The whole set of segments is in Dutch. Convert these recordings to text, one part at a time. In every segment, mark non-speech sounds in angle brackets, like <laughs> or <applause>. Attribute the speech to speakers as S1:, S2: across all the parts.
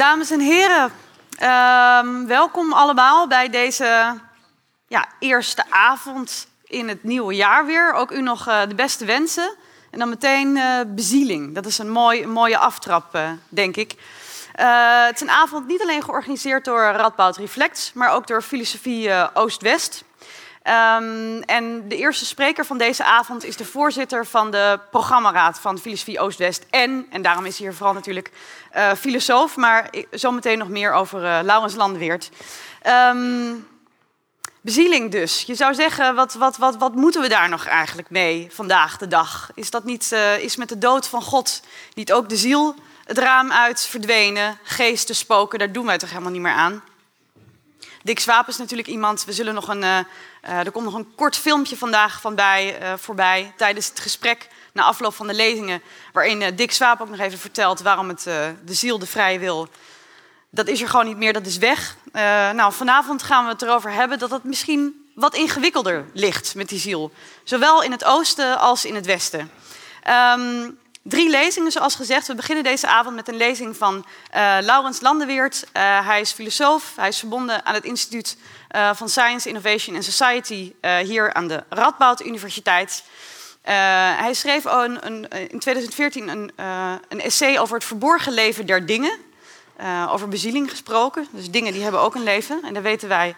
S1: Dames en heren, ehm, welkom allemaal bij deze ja, eerste avond in het nieuwe jaar weer. Ook u nog eh, de beste wensen. En dan meteen eh, bezieling. Dat is een, mooi, mooie aftrap, eh, denk ik. Het is een avond niet alleen georganiseerd door Radboud Reflects, maar ook door Filosofie Oost-West. Ehm, en de eerste spreker van deze avond is de voorzitter van de programmaraad van Filosofie Oost-West. En, en daarom is hij hier vooral natuurlijk eh, filosoof, maar zometeen nog meer over eh, Laurens Landeweert. Ehm, bezieling dus. Je zou zeggen, wat, wat, wat, wat moeten we daar nog eigenlijk mee vandaag de dag? Is dat niet, eh, is met de dood van God niet ook de ziel het raam uit verdwenen? Geesten, spoken, daar doen wij toch helemaal niet meer aan? Dick Swaap is natuurlijk iemand. We zullen nog een. Eh, er komt nog een kort filmpje vandaag van bij, eh, voorbij. tijdens het gesprek na afloop van de lezingen. Waarin eh, Dick Swaap ook nog even vertelt waarom het de ziel, de vrije wil. Dat is er gewoon niet meer, dat is weg. Nou, vanavond gaan we het erover hebben dat het misschien wat ingewikkelder ligt met die ziel. Zowel in het oosten als in het westen. Ehm, drie lezingen, zoals gezegd. We beginnen deze avond met een lezing van eh, Laurens Landeweert. Eh, hij is filosoof. Hij is verbonden aan het Instituut eh, van Science, Innovation and Society hier aan de Radboud Universiteit. Hij schreef een, een, in 2014 een, een essay over het verborgen leven der dingen. Over bezieling gesproken. Dus dingen die hebben ook een leven. En daar weten wij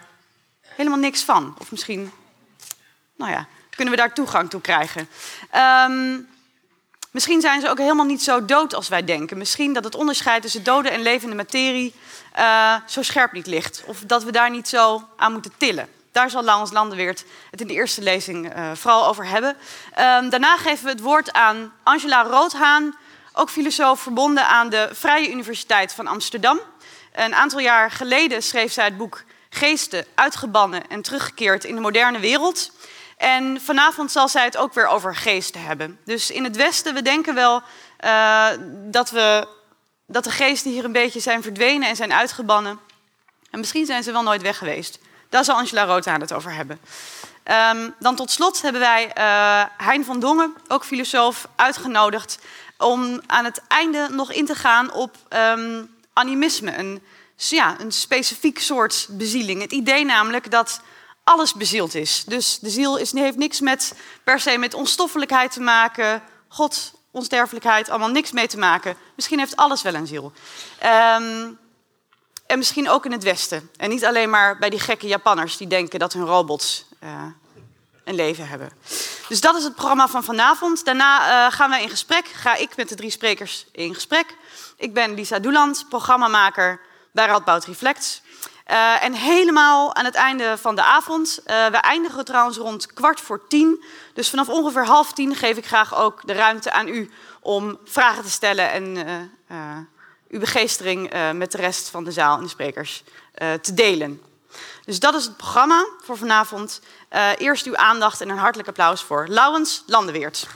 S1: helemaal niks van. Of misschien, nou ja, kunnen we daar toegang toe krijgen. Ehm, Misschien zijn ze ook helemaal niet zo dood als wij denken. Misschien dat het onderscheid tussen dode en levende materie eh, zo scherp niet ligt. Of dat we daar niet zo aan moeten tillen. Daar zal Laurens Landeweert het in de eerste lezing eh, vooral over hebben. Ehm, daarna geven we het woord aan Angela Roodhaan, ook filosoof verbonden aan de Vrije Universiteit van Amsterdam. Een aantal jaar geleden schreef zij het boek Geesten, uitgebannen en teruggekeerd in de moderne wereld. En vanavond zal zij het ook weer over geesten hebben. Dus in het Westen, we denken wel eh, dat, we, dat de geesten hier een beetje zijn verdwenen en zijn uitgebannen. En misschien zijn ze wel nooit weg geweest. Daar zal Angela Roodhaan het over hebben. Ehm, dan tot slot hebben wij eh, Hein van Dongen, ook filosoof, uitgenodigd om aan het einde nog in te gaan op ehm, animisme. Een, ja, een specifiek soort bezieling. Het idee namelijk dat alles bezield is. Dus de ziel is, heeft niks met, per se met onstoffelijkheid te maken. God, onsterfelijkheid, allemaal niks mee te maken. Misschien heeft alles wel een ziel. Ehm, en misschien ook in het Westen. En niet alleen maar bij die gekke Japanners die denken dat hun robots eh, een leven hebben. Dus dat is het programma van vanavond. Daarna eh, gaan wij in gesprek. Ga ik met de drie sprekers in gesprek. Ik ben Lisa Doeland, programmamaker bij Radboud Reflects. Uh, en helemaal aan het einde van de avond. Uh, we eindigen trouwens rond kwart voor tien. Dus vanaf ongeveer half tien geef ik graag ook de ruimte aan u om vragen te stellen en uh, uw begeestering met de rest van de zaal en de sprekers te delen. Dus dat is het programma voor vanavond. eerst uw aandacht en een hartelijk applaus voor Laurens Landeweert.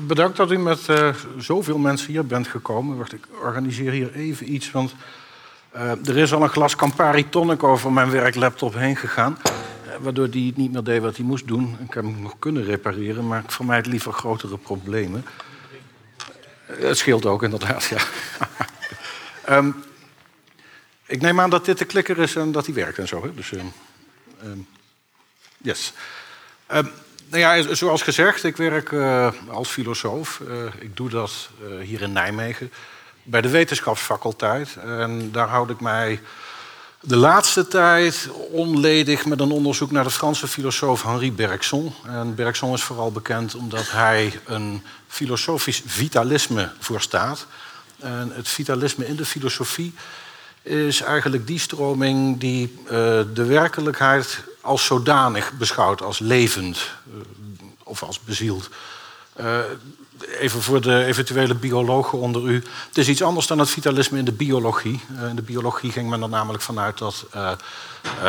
S2: Bedankt dat u met uh, zoveel mensen hier bent gekomen. Wacht, ik organiseer hier even iets, want uh, er is al een glas Campari tonic over mijn werklaptop heen gegaan. Uh, waardoor die niet meer deed wat hij moest doen. Ik heb hem nog kunnen repareren, maar ik vermijd liever grotere problemen. het scheelt ook, inderdaad, ja. um, <laughs> ik neem aan dat dit de klikker is en dat hij werkt en zo. Hè? Dus, um, yes. Nou ja, zoals gezegd, ik werk uh, als filosoof. Uh, ik doe dat uh, hier in Nijmegen bij de wetenschapsfaculteit. En daar houd ik mij de laatste tijd onledig met een onderzoek naar de Franse filosoof Henri Bergson. En Bergson is vooral bekend omdat hij een filosofisch vitalisme voorstaat. En het vitalisme in de filosofie is eigenlijk die stroming die de werkelijkheid als zodanig beschouwd, als levend uh, of als bezield. Uh, even voor de eventuele biologen onder u. Het is iets anders dan het vitalisme in de biologie. Uh, in de biologie ging men er namelijk vanuit dat,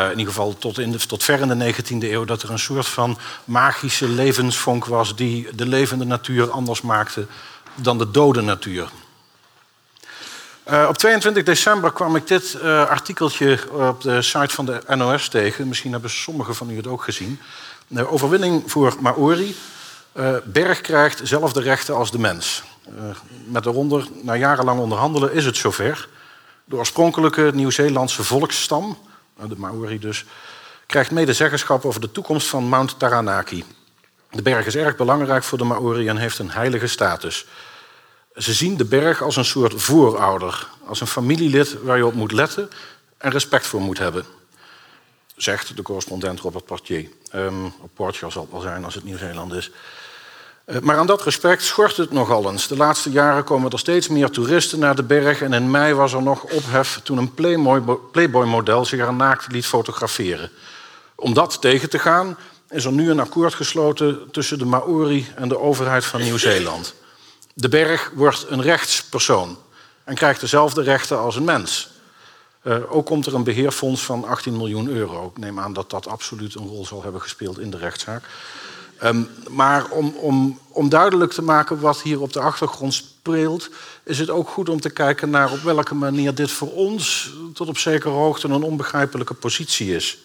S2: in ieder geval tot, in de, tot ver in de 19e eeuw, dat er een soort van magische levensvonk was die de levende natuur anders maakte dan de dode natuur. Uh, op 22 december kwam ik dit uh, artikeltje op de site van de NOS tegen. Misschien hebben sommigen van u het ook gezien. De overwinning voor Maori. Berg krijgt dezelfde rechten als de mens. Met daaronder, na jarenlang onderhandelen, is het zover. De oorspronkelijke Nieuw-Zeelandse volksstam, de Maori dus, krijgt medezeggenschap over de toekomst van Mount Taranaki. De berg is erg belangrijk voor de Maori en heeft een heilige status. Ze zien de berg als een soort voorouder, als een familielid waar je op moet letten en respect voor moet hebben. Zegt de correspondent Robert Portier. Um, Portier zal het wel zijn als het Nieuw-Zeeland is. Uh, maar aan dat respect schort het nogal eens. De laatste jaren komen er steeds meer toeristen naar de berg. En in mei was er nog ophef toen een Playboy-model zich er naakt liet fotograferen. Om dat tegen te gaan is er nu een akkoord gesloten tussen de Maori en de overheid van Nieuw-Zeeland. De berg wordt een rechtspersoon en krijgt dezelfde rechten als een mens. Uh, ook komt er een beheerfonds van 18 miljoen euro. Ik neem aan dat dat absoluut een rol zal hebben gespeeld in de rechtszaak. Um, maar om, om, om, duidelijk te maken wat hier op de achtergrond speelt, is het ook goed om te kijken naar op welke manier dit voor ons tot op zekere hoogte een onbegrijpelijke positie is.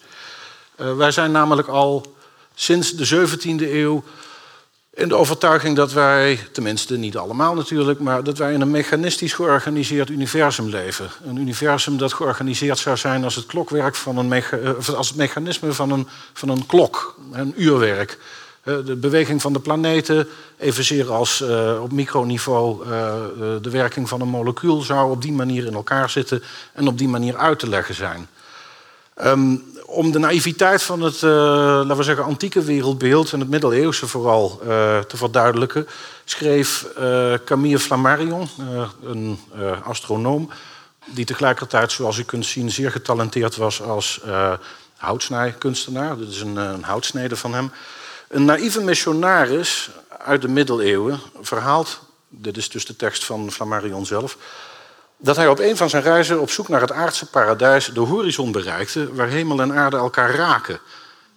S2: Uh, wij zijn namelijk al sinds de 17e eeuw in de overtuiging dat wij, tenminste niet allemaal natuurlijk, maar dat wij in een mechanistisch georganiseerd universum leven. Een universum dat georganiseerd zou zijn als het klokwerk van een eh, als mechanisme van een, van een klok, een uurwerk. Eh, de beweging van de planeten, evenzeer als uh, op microniveau uh, de werking van een molecuul, zou op die manier in elkaar zitten en op die manier uit te leggen zijn. Um, om de naïviteit van het, uh, laten we zeggen, antieke wereldbeeld en het middeleeuwse vooral uh, te verduidelijken, schreef uh, Camille Flammarion, een astronoom, die tegelijkertijd, zoals u kunt zien, zeer getalenteerd was als houtsnijkunstenaar. Dit is een, een houtsnede van hem. Een naïeve missionaris uit de middeleeuwen verhaalt, dit is dus de tekst van Flammarion zelf, dat hij op een van zijn reizen op zoek naar het aardse paradijs de horizon bereikte waar hemel en aarde elkaar raken.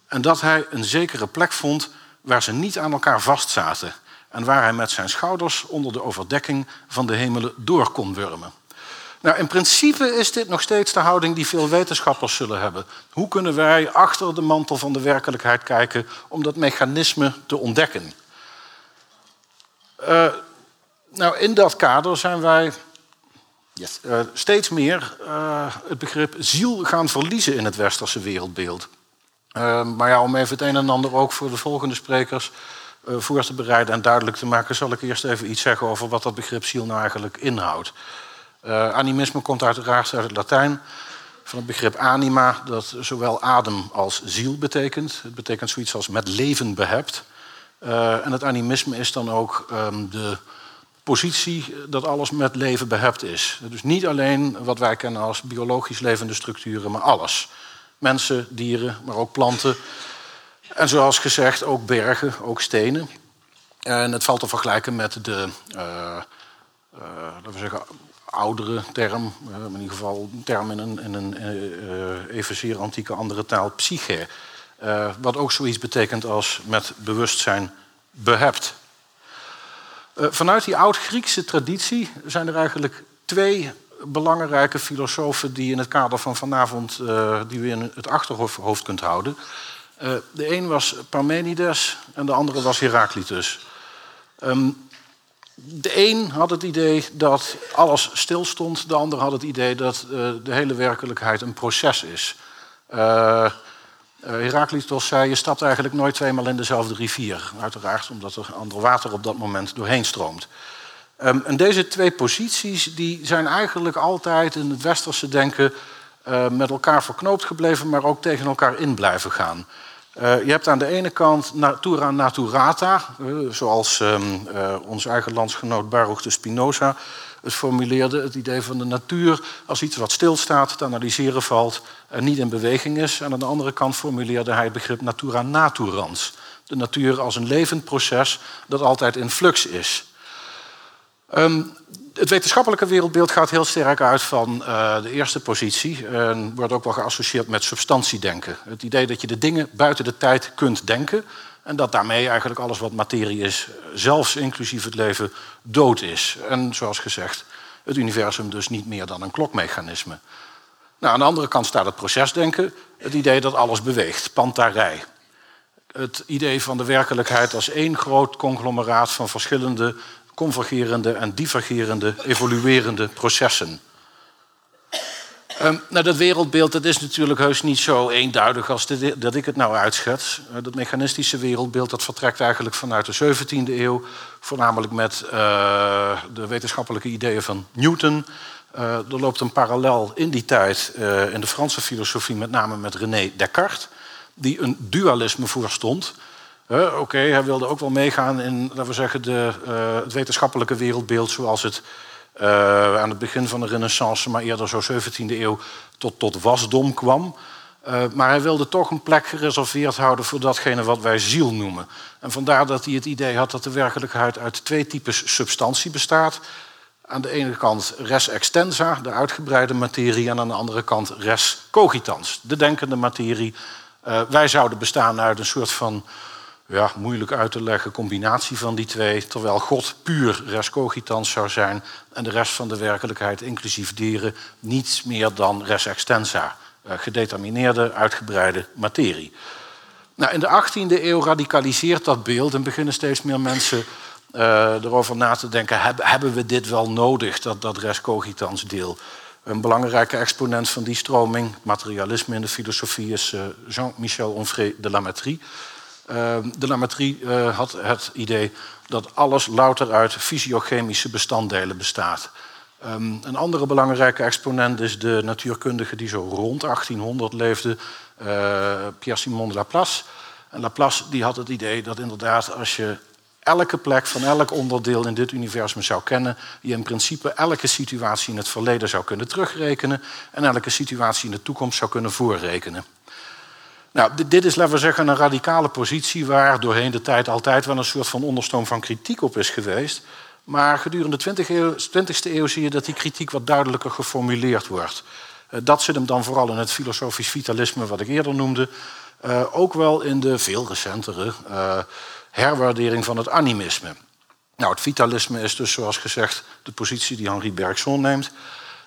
S2: En dat hij een zekere plek vond waar ze niet aan elkaar vastzaten en waar hij met zijn schouders onder de overdekking van de hemelen door kon wurmen. Nou, in principe is dit nog steeds de houding die veel wetenschappers zullen hebben. Hoe kunnen wij achter de mantel van de werkelijkheid kijken om dat mechanisme te ontdekken? Uh, nou, in dat kader zijn wij Uh, steeds meer uh, het begrip ziel gaan verliezen in het westerse wereldbeeld. Uh, maar ja, om even het een en ander ook voor de volgende sprekers voor te bereiden en duidelijk te maken, zal ik eerst even iets zeggen over wat dat begrip ziel nou eigenlijk inhoudt. animisme komt uiteraard uit het Latijn, van het begrip anima, dat zowel adem als ziel betekent. Het betekent zoiets als met leven behept. en het animisme is dan ook um, de positie dat alles met leven behept is. Dus niet alleen wat wij kennen als biologisch levende structuren, maar alles. Mensen, dieren, maar ook planten. En zoals gezegd, ook bergen, ook stenen. En het valt te vergelijken met de, uh, uh, laten we zeggen, oudere term, in ieder geval een term in een, in een evenzeer antieke andere taal, psyche. wat ook zoiets betekent als met bewustzijn behept. Eh, vanuit die oud-Griekse traditie zijn er eigenlijk twee belangrijke filosofen die in het kader van vanavond uh, die we in het achterhoofd kunt houden. Uh, de een was Parmenides en de andere was Heraclitus. Um, de een had het idee dat alles stilstond, de ander had het idee dat de hele werkelijkheid een proces is. Uh, Heraklitos zei, je stapt eigenlijk nooit tweemaal in dezelfde rivier. Uiteraard omdat er ander water op dat moment doorheen stroomt. Um, en deze twee posities die zijn eigenlijk altijd in het westerse denken uh, met elkaar verknoopt gebleven, maar ook tegen elkaar in blijven gaan. Uh, je hebt aan de ene kant natura naturata, zoals um, ons eigen landsgenoot Baruch de Spinoza het formuleerde, het idee van de natuur als iets wat stilstaat, te analyseren valt en niet in beweging is. En aan de andere kant formuleerde hij het begrip natura naturans. De natuur als een levend proces dat altijd in flux is. Um, het wetenschappelijke wereldbeeld gaat heel sterk uit van uh, de eerste positie en wordt ook wel geassocieerd met substantiedenken. Het idee dat je de dingen buiten de tijd kunt denken en dat daarmee eigenlijk alles wat materie is, zelfs inclusief het leven, dood is. En zoals gezegd, het universum dus niet meer dan een klokmechanisme. Nou, aan de andere kant staat het procesdenken, het idee dat alles beweegt, pantarij. het idee van de werkelijkheid als één groot conglomeraat van verschillende convergerende en divergerende, evoluerende processen. Um, nou, dat wereldbeeld dat is natuurlijk heus niet zo eenduidig als dat ik het nou uitschets. Uh, dat mechanistische wereldbeeld dat vertrekt eigenlijk vanuit de 17e eeuw, voornamelijk met uh, de wetenschappelijke ideeën van Newton. Uh, er loopt een parallel in die tijd in de Franse filosofie, met name met René Descartes, die een dualisme voorstond. Oké, hij wilde ook wel meegaan in laten we zeggen, de, het wetenschappelijke wereldbeeld zoals het uh, aan het begin van de renaissance, maar eerder zo 17e eeuw, tot, tot wasdom kwam. Uh, maar hij wilde toch een plek gereserveerd houden voor datgene wat wij ziel noemen. En vandaar dat hij het idee had dat de werkelijkheid uit twee types substantie bestaat. Aan de ene kant res extensa, de uitgebreide materie, en aan de andere kant res cogitans, de denkende materie. Uh, wij zouden bestaan uit een soort van ja, moeilijk uit te leggen combinatie van die twee, terwijl God puur res cogitans zou zijn en de rest van de werkelijkheid, inclusief dieren, niets meer dan res extensa, uh, gedetermineerde, uitgebreide materie. Nou, in de 18e eeuw radicaliseert dat beeld en beginnen steeds meer mensen uh, erover na te denken: hebben we dit wel nodig, dat, dat res cogitans deel? Een belangrijke exponent van die stroming, materialisme in de filosofie, is uh, Jean-Michel Onfray de Lamettrie. Ehm, de Lamettrie uh, had het idee dat alles louter uit fysiochemische bestanddelen bestaat. Um, een andere belangrijke exponent is de natuurkundige die zo rond 1800 leefde, uh, Pierre-Simon de Laplace. Laplace die had het idee dat inderdaad als je elke plek van elk onderdeel in dit universum zou kennen, je in principe elke situatie in het verleden zou kunnen terugrekenen en elke situatie in de toekomst zou kunnen voorrekenen. Nou, dit is, laten we zeggen, een radicale positie waar doorheen de tijd altijd wel een soort van onderstoom van kritiek op is geweest. Maar gedurende de 20e eeuw zie je dat die kritiek wat duidelijker geformuleerd wordt. Eh, dat zit hem dan vooral in het filosofisch vitalisme, wat ik eerder noemde. Uh, ook wel in de veel recentere uh, herwaardering van het animisme. Nou, het vitalisme is dus, zoals gezegd, de positie die Henri Bergson neemt.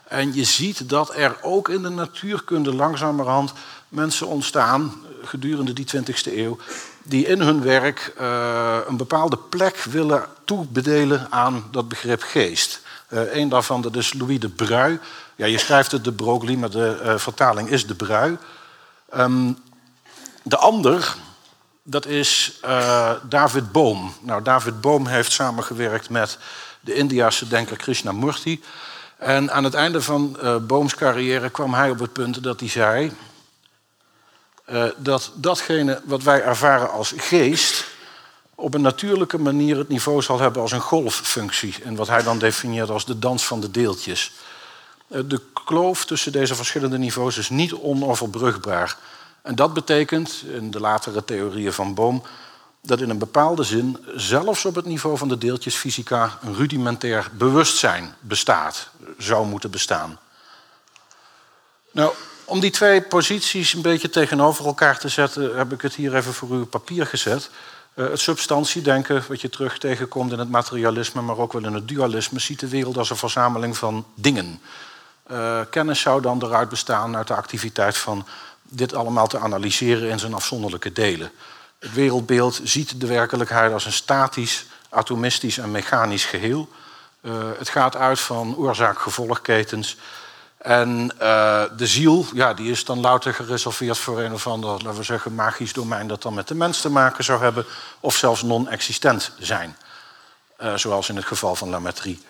S2: En je ziet dat er ook in de natuurkunde langzamerhand mensen ontstaan gedurende die 20e eeuw die in hun werk uh, een bepaalde plek willen toebedelen aan dat begrip geest. Uh, een daarvan dat is Louis de Brui. Ja, je schrijft het de Broglie, maar de uh, vertaling is de Brui. Um, de ander, dat is David Bohm. Nou, David Bohm heeft samengewerkt met de Indiase denker Krishnamurti. En aan het einde van Bohms carrière kwam hij op het punt dat hij zei uh, dat datgene wat wij ervaren als geest op een natuurlijke manier het niveau zal hebben als een golffunctie. En wat hij dan definieert als de dans van de deeltjes. Uh, de kloof tussen deze verschillende niveaus is niet onoverbrugbaar. En dat betekent, in de latere theorieën van Bohm, dat in een bepaalde zin zelfs op het niveau van de deeltjesfysica een rudimentair bewustzijn bestaat, zou moeten bestaan. Nou, om die twee posities een beetje tegenover elkaar te zetten, heb ik het hier even voor uw papier gezet. Uh, het substantiedenken, wat je terug tegenkomt in het materialisme, maar ook wel in het dualisme, ziet de wereld als een verzameling van dingen. Uh, kennis zou dan eruit bestaan uit de activiteit van dit allemaal te analyseren in zijn afzonderlijke delen. Het wereldbeeld ziet de werkelijkheid als een statisch, atomistisch en mechanisch geheel. Uh, het gaat uit van oorzaak-gevolgketens en uh, de ziel, ja, die is dan louter gereserveerd voor een of ander, laten we zeggen, magisch domein dat dan met de mens te maken zou hebben, of zelfs non-existent zijn. Uh, zoals in het geval van Lametrie.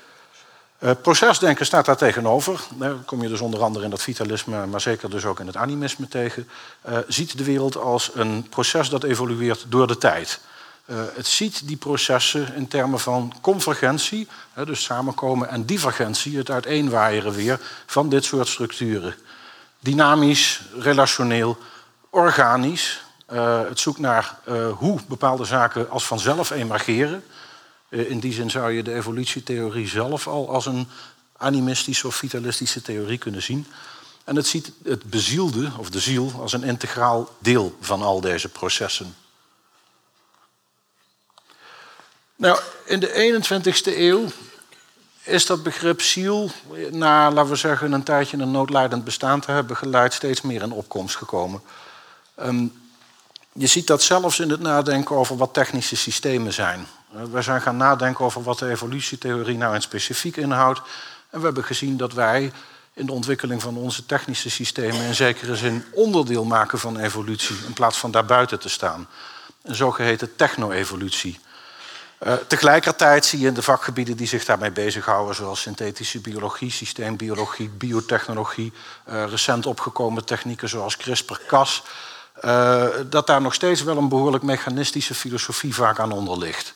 S2: Uh, procesdenken staat daar tegenover. Daar kom je dus onder andere in dat vitalisme, maar zeker dus ook in het animisme tegen. ziet de wereld als een proces dat evolueert door de tijd. Uh, het ziet die processen in termen van convergentie, hè, dus samenkomen, en divergentie, het uiteenwaaieren weer van dit soort structuren. Dynamisch, relationeel, organisch. Het zoekt naar hoe bepaalde zaken als vanzelf emergeren. In die zin zou je de evolutietheorie zelf al als een animistische of vitalistische theorie kunnen zien. En het ziet het bezielde, of de ziel, als een integraal deel van al deze processen. Nou, in de 21ste eeuw is dat begrip ziel, na, laten we zeggen, een tijdje een noodlijdend bestaan te hebben geleid, steeds meer in opkomst gekomen. Um, je ziet dat zelfs in het nadenken over wat technische systemen zijn. Uh, wij zijn gaan nadenken over wat de evolutietheorie nou in specifiek inhoudt. En we hebben gezien dat wij in de ontwikkeling van onze technische systemen in zekere zin onderdeel maken van evolutie, in plaats van daarbuiten te staan. Een zogeheten techno-evolutie. Uh, tegelijkertijd zie je in de vakgebieden die zich daarmee bezighouden, zoals synthetische biologie, systeembiologie, biotechnologie, uh, recent opgekomen technieken zoals CRISPR-Cas, dat daar nog steeds wel een behoorlijk mechanistische filosofie vaak aan onder ligt.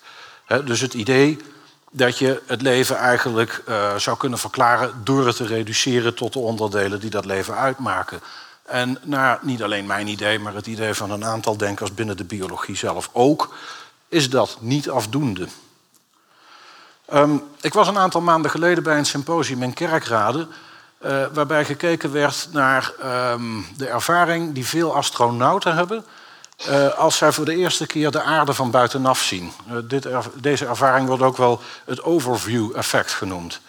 S2: Dus het idee dat je het leven eigenlijk zou kunnen verklaren door het te reduceren tot de onderdelen die dat leven uitmaken. En nou, niet alleen mijn idee, maar het idee van een aantal denkers binnen de biologie zelf ook is dat niet afdoende. Um, ik was een aantal maanden geleden bij een symposium in Kerkrade... Uh, waarbij gekeken werd naar um, de ervaring die veel astronauten hebben... Uh, als zij voor de eerste keer de aarde van buitenaf zien. Uh, dit deze ervaring wordt ook wel het overview-effect genoemd.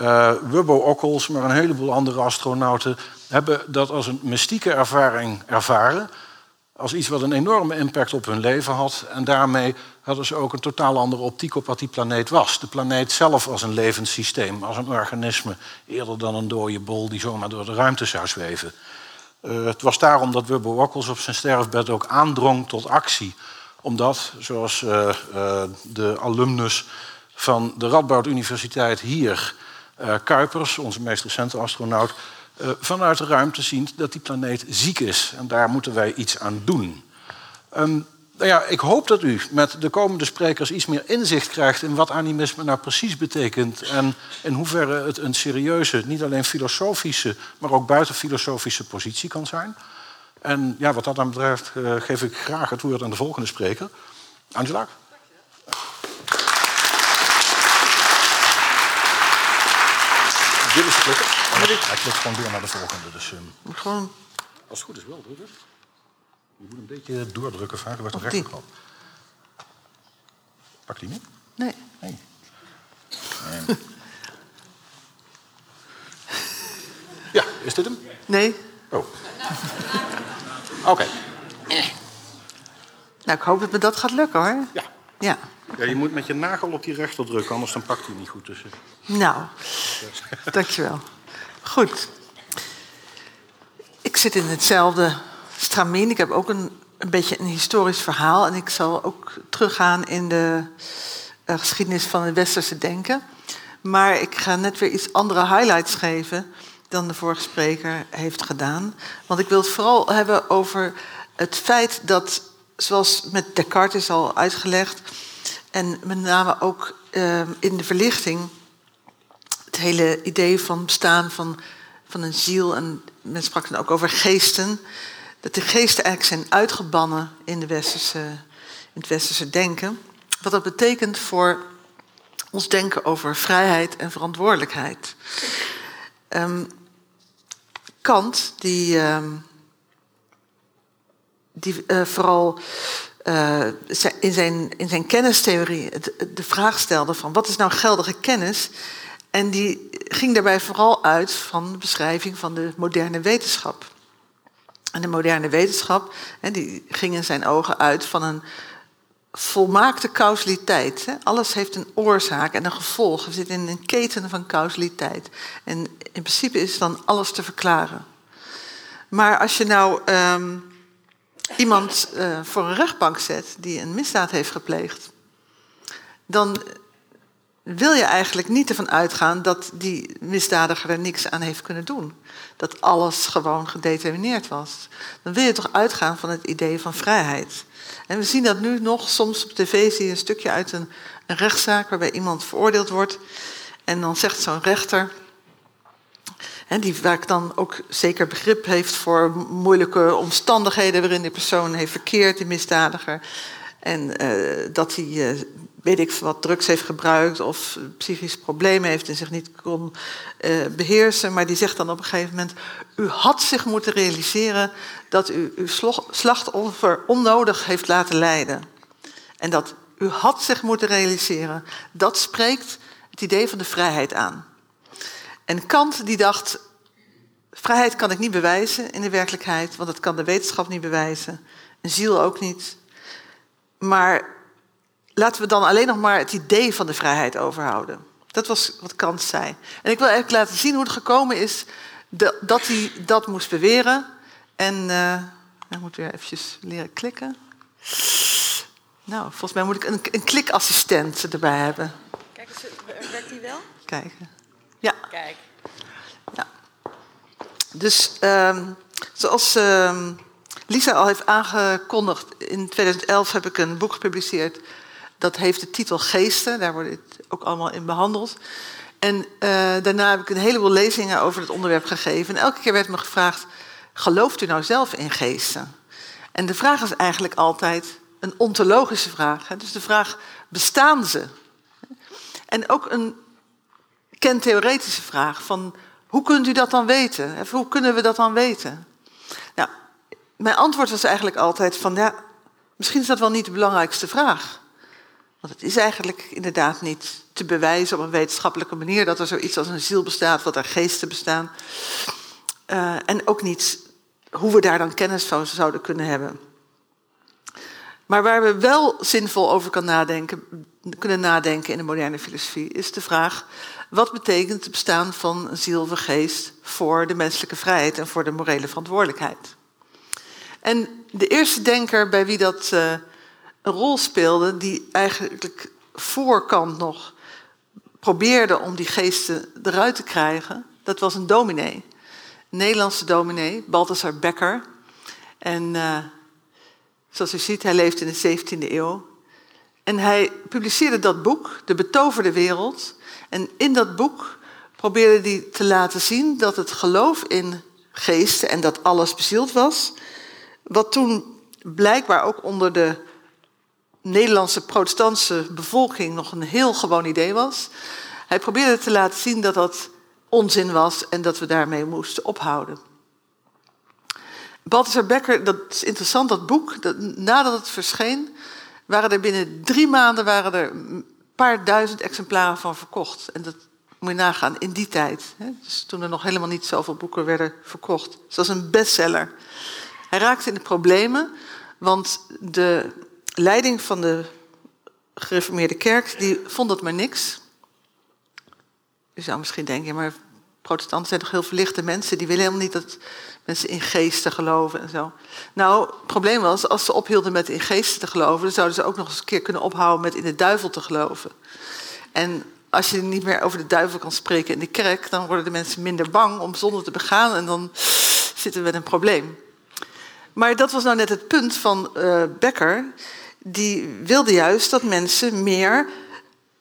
S2: Uh, Wubbo Ockels, maar een heleboel andere astronauten... hebben dat als een mystieke ervaring ervaren als iets wat een enorme impact op hun leven had. En daarmee hadden ze ook een totaal andere optiek op wat die planeet was. De planeet zelf als een levend systeem, als een organisme, eerder dan een dode bol die zomaar door de ruimte zou zweven. Uh, het was daarom dat Wubbo Wokkels op zijn sterfbed ook aandrong tot actie. Omdat, zoals uh, uh, de alumnus van de Radboud Universiteit hier, Kuipers, onze meest recente astronaut, vanuit de ruimte ziet dat die planeet ziek is. En daar moeten wij iets aan doen. Um, nou ja, ik hoop dat u met de komende sprekers iets meer inzicht krijgt in wat animisme nou precies betekent en in hoeverre het een serieuze, niet alleen filosofische, maar ook buitenfilosofische positie kan zijn. En ja, wat dat dan betreft uh, geef ik graag het woord aan de volgende spreker. Angela. Jullie klikken. Hij klikt gewoon door naar de volgende. Dus, um,
S3: gewoon...
S2: Als het goed is wel, drukken. Je moet een beetje doordrukken vaak, wordt de rechterkant. Pak die niet?
S3: Nee.
S2: nee. <laughs> Ja, is dit hem?
S3: Nee.
S2: Oh. <laughs> Oké. Okay.
S3: Nou, ik hoop dat me dat gaat lukken hoor.
S2: Ja.
S3: Ja.
S2: Ja, je moet met je nagel op die rechter drukken, anders dan pakt hij niet goed tussen.
S3: Nou, dankjewel. Goed. Ik zit in hetzelfde stramien. Ik heb ook een, een beetje een historisch verhaal. En ik zal ook teruggaan in de uh, geschiedenis van het westerse denken. Maar ik ga net weer iets andere highlights geven dan de vorige spreker heeft gedaan. Want ik wil het vooral hebben over het feit dat, zoals met Descartes is al uitgelegd, en met name ook uh, in de verlichting, het hele idee van bestaan van, van een ziel, en men sprak dan ook over geesten, dat de geesten eigenlijk zijn uitgebannen in, de westerse, in het westerse denken. Wat dat betekent voor ons denken over vrijheid en verantwoordelijkheid. Um, Kant, die, um, die uh, vooral uh, in, zijn, in zijn kennistheorie de vraag stelde van wat is nou geldige kennis? En die ging daarbij vooral uit van de beschrijving van de moderne wetenschap. En de moderne wetenschap die ging in zijn ogen uit van een volmaakte causaliteit. Alles heeft een oorzaak en een gevolg. We zitten in een keten van causaliteit. En in principe is dan alles te verklaren. Maar als je nou um, iemand uh, voor een rechtbank zet die een misdaad heeft gepleegd, dan wil je eigenlijk niet ervan uitgaan dat die misdadiger er niks aan heeft kunnen doen. Dat alles gewoon gedetermineerd was. Dan wil je toch uitgaan van het idee van vrijheid. En we zien dat nu nog, soms op tv zie je een stukje uit een, rechtszaak waarbij iemand veroordeeld wordt. En dan zegt zo'n rechter, en die vaak dan ook zeker begrip heeft voor moeilijke omstandigheden waarin die persoon heeft verkeerd, die misdadiger. En uh, dat hij, uh, weet ik wat, drugs heeft gebruikt of psychische problemen heeft en zich niet kon uh, beheersen. Maar die zegt dan op een gegeven moment, u had zich moeten realiseren dat u uw slachtoffer onnodig heeft laten lijden. En dat u had zich moeten realiseren, dat spreekt het idee van de vrijheid aan. En Kant die dacht, vrijheid kan ik niet bewijzen in de werkelijkheid, want dat kan de wetenschap niet bewijzen. een ziel ook niet. Maar laten we dan alleen nog maar het idee van de vrijheid overhouden. Dat was wat Kant zei. En ik wil eigenlijk laten zien hoe het gekomen is dat hij dat moest beweren. En uh, ik moet weer eventjes leren klikken. Nou, volgens mij moet ik een, een klikassistent erbij hebben.
S1: Kijk, werkt die wel?
S3: Kijken. Ja.
S1: Kijk.
S3: Ja. Dus um, zoals um, Lisa al heeft aangekondigd, in 2011 heb ik een boek gepubliceerd. Dat heeft de titel Geesten, daar wordt het ook allemaal in behandeld. En uh, daarna heb ik een heleboel lezingen over het onderwerp gegeven. En elke keer werd me gevraagd, gelooft u nou zelf in geesten? En de vraag is eigenlijk altijd een ontologische vraag. Hè? Dus de vraag, bestaan ze? En ook een kentheoretische vraag van, hoe kunt u dat dan weten? Hoe kunnen we dat dan weten? Nou, mijn antwoord was eigenlijk altijd van, ja, misschien is dat wel niet de belangrijkste vraag. Want het is eigenlijk inderdaad niet te bewijzen op een wetenschappelijke manier dat er zoiets als een ziel bestaat, dat er geesten bestaan. Uh, en ook niet hoe we daar dan kennis van zouden kunnen hebben. Maar waar we wel zinvol over kan nadenken, kunnen nadenken in de moderne filosofie, is de vraag: wat betekent het bestaan van een ziel of geest voor de menselijke vrijheid en voor de morele verantwoordelijkheid? En de eerste denker bij wie dat uh, een rol speelde, die eigenlijk voorkant nog probeerde om die geesten eruit te krijgen, dat was een dominee. Een Nederlandse dominee, Balthasar Becker. En uh, zoals u ziet, hij leeft in de 17e eeuw. En hij publiceerde dat boek, De Betoverde Wereld. En in dat boek probeerde hij te laten zien dat het geloof in geesten en dat alles bezield was, wat toen blijkbaar ook onder de Nederlandse protestantse bevolking nog een heel gewoon idee was. Hij probeerde te laten zien dat dat onzin was en dat we daarmee moesten ophouden. Balthasar Becker, dat is interessant, dat boek, dat, nadat het verscheen, waren er binnen drie maanden waren er een paar duizend exemplaren van verkocht. En dat moet je nagaan, in die tijd. Hè, dus toen er nog helemaal niet zoveel boeken werden verkocht. Dus dat een bestseller. Hij raakte in de problemen, want de leiding van de gereformeerde kerk die vond dat maar niks. Je zou misschien denken, maar protestanten zijn toch heel verlichte mensen, die willen helemaal niet dat mensen in geesten geloven en zo. Nou, het probleem was, als ze ophielden met in geesten te geloven, dan zouden ze ook nog eens een keer kunnen ophouden met in de duivel te geloven. En als je niet meer over de duivel kan spreken in de kerk, dan worden de mensen minder bang om zonde te begaan en dan zitten we met een probleem. Maar dat was nou net het punt van uh, Becker. Die wilde juist dat mensen meer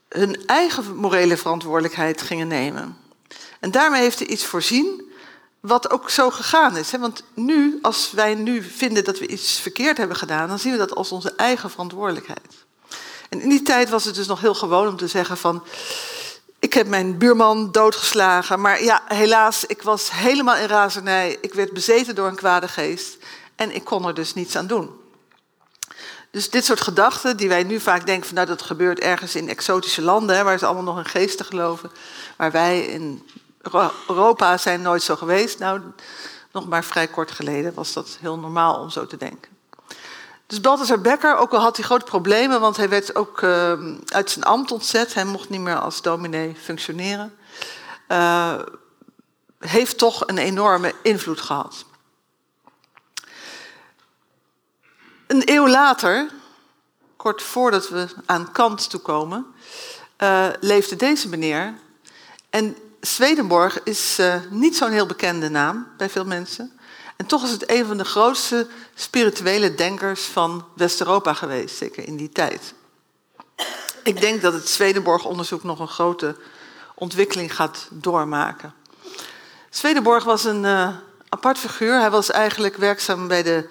S3: hun eigen morele verantwoordelijkheid gingen nemen. En daarmee heeft hij iets voorzien wat ook zo gegaan is. Want nu, als wij nu vinden dat we iets verkeerd hebben gedaan, dan zien we dat als onze eigen verantwoordelijkheid. En in die tijd was het dus nog heel gewoon om te zeggen van, ik heb mijn buurman doodgeslagen, maar ja, helaas, ik was helemaal in razernij. Ik werd bezeten door een kwade geest en ik kon er dus niets aan doen. Dus dit soort gedachten, die wij nu vaak denken van nou dat gebeurt ergens in exotische landen, hè, waar ze allemaal nog in geesten geloven, waar wij in Europa zijn nooit zo geweest. Nou, nog maar vrij kort geleden was dat heel normaal om zo te denken. Dus Balthasar Becker, ook al had hij grote problemen, want hij werd ook uh, uit zijn ambt ontzet, hij mocht niet meer als dominee functioneren, uh, heeft toch een enorme invloed gehad. Een eeuw later, kort voordat we aan Kant toekomen, uh, leefde deze meneer. En Swedenborg is uh, niet zo'n heel bekende naam bij veel mensen. En toch is het een van de grootste spirituele denkers van West-Europa geweest, zeker in die tijd. Ik denk dat het Swedenborg-onderzoek nog een grote ontwikkeling gaat doormaken. Swedenborg was een uh, apart figuur. Hij was eigenlijk werkzaam bij de,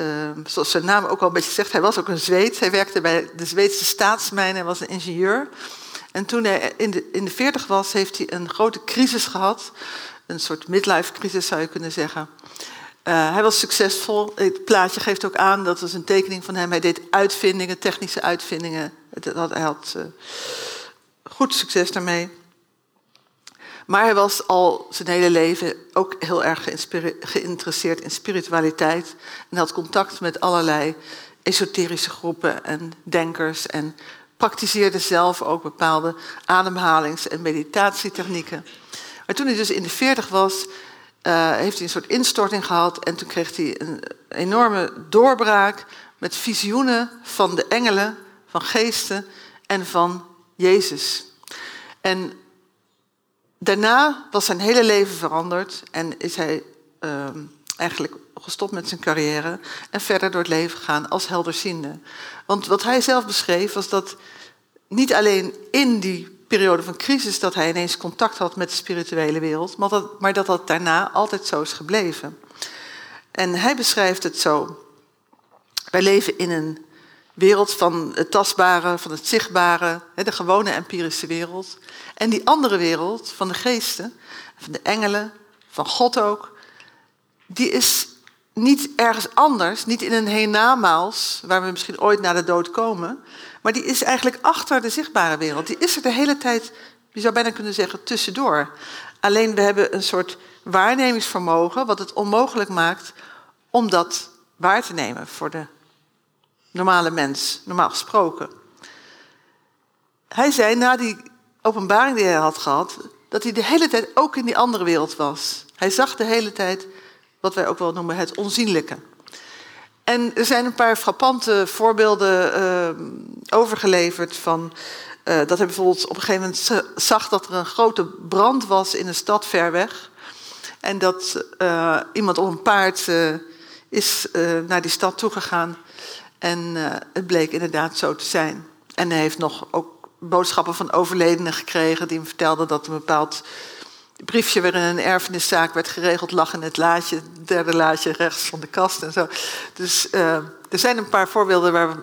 S3: uh, zoals zijn naam ook al een beetje zegt, hij was ook een Zweed. Hij werkte bij de Zweedse staatsmijnen, hij was een ingenieur. En toen hij in de, in de 40 was, heeft hij een grote crisis gehad. Een soort midlife crisis zou je kunnen zeggen. Uh, hij was succesvol. Het plaatje geeft ook aan, dat was een tekening van hem. Hij deed uitvindingen, technische uitvindingen. Hij had uh, goed succes daarmee. Maar hij was al zijn hele leven ook heel erg geïnteresseerd in spiritualiteit. En had contact met allerlei esoterische groepen en denkers. En praktiseerde zelf ook bepaalde ademhalings- en meditatietechnieken. Maar toen hij dus in de veertig was, uh, heeft hij een soort instorting gehad. En toen kreeg hij een enorme doorbraak met visioenen van de engelen, van geesten en van Jezus. En daarna was zijn hele leven veranderd en is hij uh, eigenlijk gestopt met zijn carrière en verder door het leven gegaan als helderziende. Want wat hij zelf beschreef was dat niet alleen in die periode van crisis dat hij ineens contact had met de spirituele wereld, maar dat, maar dat dat daarna altijd zo is gebleven. En hij beschrijft het zo. Wij leven in een wereld van het tastbare, van het zichtbare, de gewone empirische wereld. En die andere wereld van de geesten, van de engelen, van God ook, die is niet ergens anders, niet in een hiernamaals, waar we misschien ooit naar de dood komen, maar die is eigenlijk achter de zichtbare wereld. Die is er de hele tijd, je zou bijna kunnen zeggen, tussendoor. Alleen we hebben een soort waarnemingsvermogen, wat het onmogelijk maakt om dat waar te nemen voor de normale mens, normaal gesproken. Hij zei na die openbaring die hij had gehad, dat hij de hele tijd ook in die andere wereld was. Hij zag de hele tijd wat wij ook wel noemen het onzienlijke. En er zijn een paar frappante voorbeelden uh, overgeleverd van uh, dat hij bijvoorbeeld op een gegeven moment zag dat er een grote brand was in een stad ver weg. En dat uh, iemand op een paard is naar die stad toegegaan. En het bleek inderdaad zo te zijn. En hij heeft nog ook boodschappen van overledenen gekregen die hem vertelden dat een bepaald briefje waarin een erfeniszaak werd geregeld lag in het laadje, het derde laadje rechts van de kast en zo. Dus uh, er zijn een paar voorbeelden waar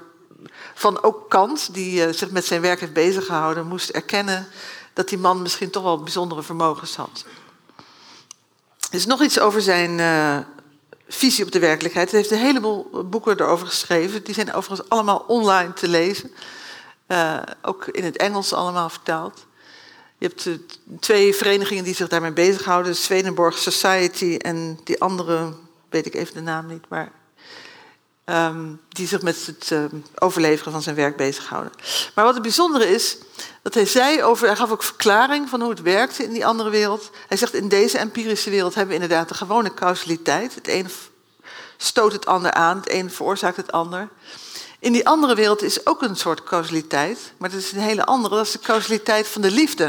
S3: van ook Kant, die uh, zich met zijn werk heeft bezig gehouden, moest erkennen dat die man misschien toch wel bijzondere vermogens had. Er is nog iets over zijn visie op de werkelijkheid. Hij heeft een heleboel boeken erover geschreven. Die zijn overigens allemaal online te lezen. ook in het Engels allemaal vertaald. Je hebt twee verenigingen die zich daarmee bezighouden. Swedenborg Society en die andere, weet ik even de naam niet, maar um, die zich met het uh, overleveren van zijn werk bezighouden. Maar wat het bijzondere is, dat hij zei over, hij gaf ook verklaring van hoe het werkte in die andere wereld. Hij zegt, in deze empirische wereld hebben we inderdaad de gewone causaliteit. Het een stoot het ander aan, het een veroorzaakt het ander. In die andere wereld is ook een soort causaliteit, maar dat is een hele andere. Dat is de causaliteit van de liefde.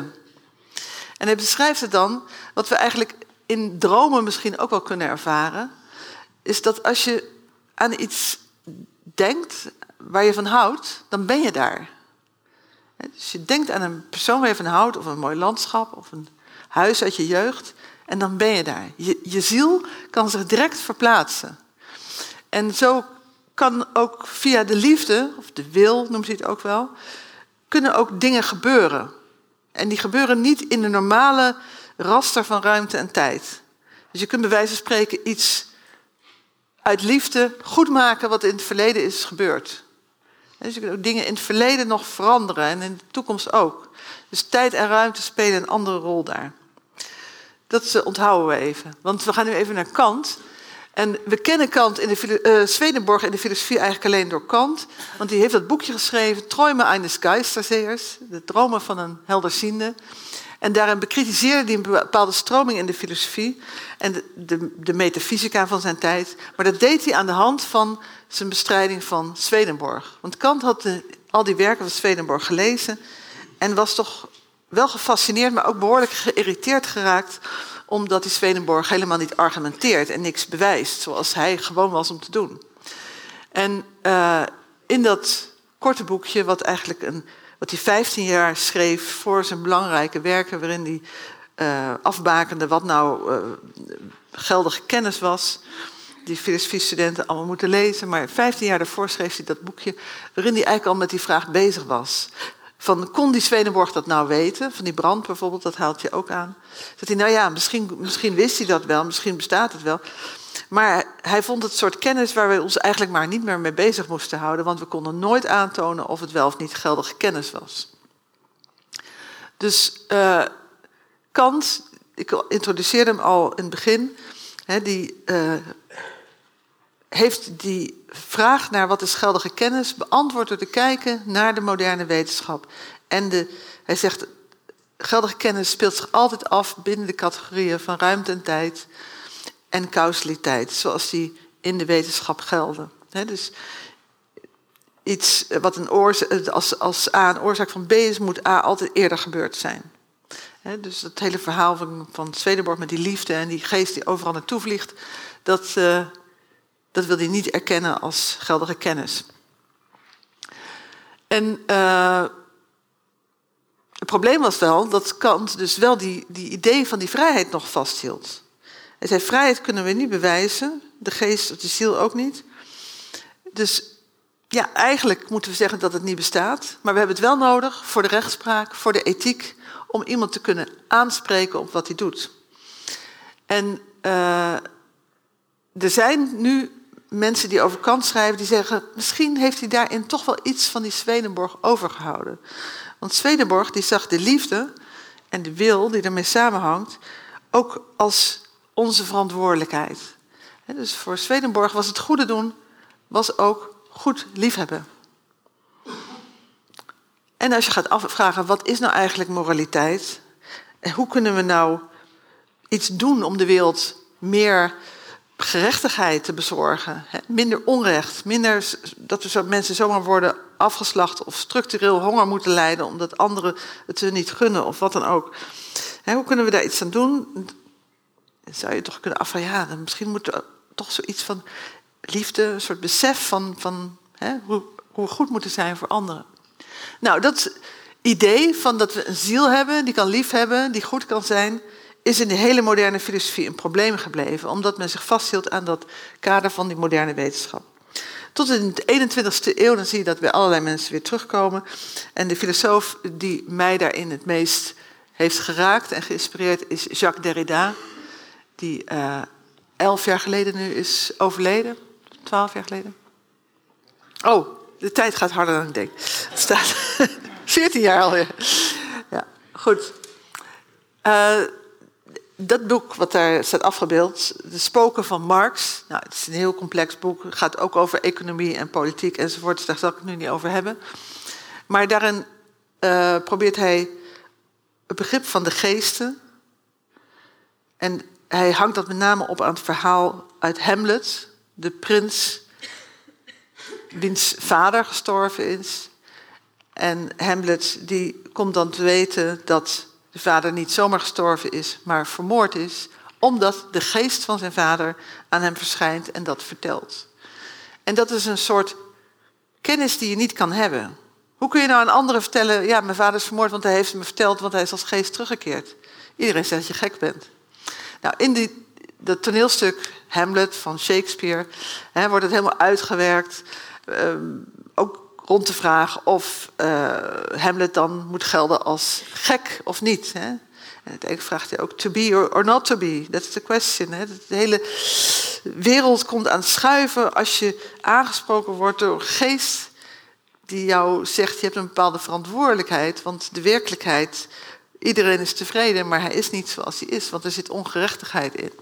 S3: En hij beschrijft het dan, wat we eigenlijk in dromen misschien ook wel kunnen ervaren, is dat als je aan iets denkt waar je van houdt, dan ben je daar. Dus je denkt aan een persoon waar je van houdt, of een mooi landschap, of een huis uit je jeugd, en dan ben je daar. Je, je ziel kan zich direct verplaatsen. En zo kan ook via de liefde, of de wil noemt hij het ook wel, kunnen ook dingen gebeuren. En die gebeuren niet in de normale raster van ruimte en tijd. Dus je kunt bij wijze van spreken iets uit liefde goed maken wat in het verleden is gebeurd. Dus je kunt ook dingen in het verleden nog veranderen en in de toekomst ook. Dus tijd en ruimte spelen een andere rol daar. Dat eh, onthouden we even. Want we gaan nu even naar Kant. En we kennen Kant in de uh, Swedenborg in de filosofie eigenlijk alleen door Kant. Want die heeft dat boekje geschreven, Träume eines Geistersehers, de dromen van een helderziende. En daarin bekritiseerde hij een bepaalde stroming in de filosofie en de, de, de, metafysica van zijn tijd. Maar dat deed hij aan de hand van zijn bestrijding van Swedenborg. Want Kant had al die werken van Swedenborg gelezen en was toch wel gefascineerd, maar ook behoorlijk geïrriteerd geraakt omdat die Swedenborg helemaal niet argumenteert en niks bewijst, zoals hij gewoon was om te doen. En uh, in dat korte boekje, wat eigenlijk een, wat hij 15 jaar schreef voor zijn belangrijke werken, waarin hij uh, afbakende wat nou uh, geldige kennis was, die filosofie-studenten allemaal moeten lezen. Maar 15 jaar daarvoor schreef hij dat boekje, waarin hij eigenlijk al met die vraag bezig was. Van, kon die Swedenborg dat nou weten? Van die brand bijvoorbeeld, dat haalt je ook aan. Dat hij, nou ja, misschien, misschien wist hij dat wel, misschien bestaat het wel. Maar hij vond het soort kennis waar we ons eigenlijk maar niet meer mee bezig moesten houden, want we konden nooit aantonen of het wel of niet geldige kennis was. Dus uh, Kant, ik introduceerde hem al in het begin, hè, die uh, heeft die vraag naar wat is geldige kennis beantwoord door te kijken naar de moderne wetenschap. En de, hij zegt, geldige kennis speelt zich altijd af binnen de categorieën van ruimte en tijd en causaliteit, zoals die in de wetenschap gelden. dus iets wat een oorzaak, als, als A een oorzaak van B is, moet A altijd eerder gebeurd zijn. dus dat hele verhaal van, van met die liefde en die geest die overal naartoe vliegt, dat, uh, dat wil hij niet erkennen als geldige kennis. En uh, het probleem was wel dat Kant dus wel die, die idee van die vrijheid nog vasthield. Hij zei, vrijheid kunnen we niet bewijzen, de geest of de ziel ook niet. Dus ja, eigenlijk moeten we zeggen dat het niet bestaat, maar we hebben het wel nodig voor de rechtspraak, voor de ethiek, om iemand te kunnen aanspreken op wat hij doet. En uh, er zijn nu mensen die over Kant schrijven, die zeggen, misschien heeft hij daarin toch wel iets van die Swedenborg overgehouden. Want Swedenborg die zag de liefde en de wil die ermee samenhangt ook als onze verantwoordelijkheid. Dus voor Swedenborg was het goede doen, was ook goed liefhebben. En als je gaat afvragen, wat is nou eigenlijk moraliteit? En hoe kunnen we nou iets doen om de wereld meer gerechtigheid te bezorgen. Minder onrecht, minder dat we mensen zomaar worden afgeslacht of structureel honger moeten lijden omdat anderen het ze niet gunnen of wat dan ook. hoe kunnen we daar iets aan doen? Dan zou je toch kunnen afvragen, ja, misschien moet er toch zoiets van liefde, een soort besef van, van hoe, hoe we goed moeten zijn voor anderen. Nou, dat idee van dat we een ziel hebben die kan lief hebben, die goed kan zijn, is in de hele moderne filosofie een probleem gebleven, omdat men zich vasthield aan dat kader van die moderne wetenschap. Tot in de 21ste eeuw dan zie je dat bij allerlei mensen weer terugkomen. En de filosoof die mij daarin het meest heeft geraakt en geïnspireerd is Jacques Derrida, die uh, elf jaar geleden nu is overleden. Twaalf jaar geleden. Oh, de tijd gaat harder dan ik denk. Het staat <laughs> 14 jaar alweer. Ja, goed. Uh, dat boek wat daar staat afgebeeld, De Spoken van Marx. Nou, het is een heel complex boek. Het gaat ook over economie en politiek enzovoort. Daar zal ik het nu niet over hebben. Maar daarin uh, probeert hij het begrip van de geesten. En hij hangt dat met name op aan het verhaal uit Hamlet. De prins wiens vader gestorven is. En Hamlet die komt dan te weten dat de vader niet zomaar gestorven is, maar vermoord is, omdat de geest van zijn vader aan hem verschijnt en dat vertelt. En dat is een soort kennis die je niet kan hebben. Hoe kun je nou aan anderen vertellen, ja, mijn vader is vermoord, want hij heeft me verteld, want hij is als geest teruggekeerd. Iedereen zegt dat je gek bent. Nou, in dat toneelstuk Hamlet van Shakespeare hè, wordt het helemaal uitgewerkt. Ehm, ook rond de vraag of uh, Hamlet dan moet gelden als gek of niet. Hè? En uiteindelijk vraagt hij ook to be or, not to be. That's the question. Hè? De hele wereld komt aan schuiven als je aangesproken wordt door een geest die jou zegt, je hebt een bepaalde verantwoordelijkheid, want de werkelijkheid, iedereen is tevreden, maar hij is niet zoals hij is, want er zit ongerechtigheid in.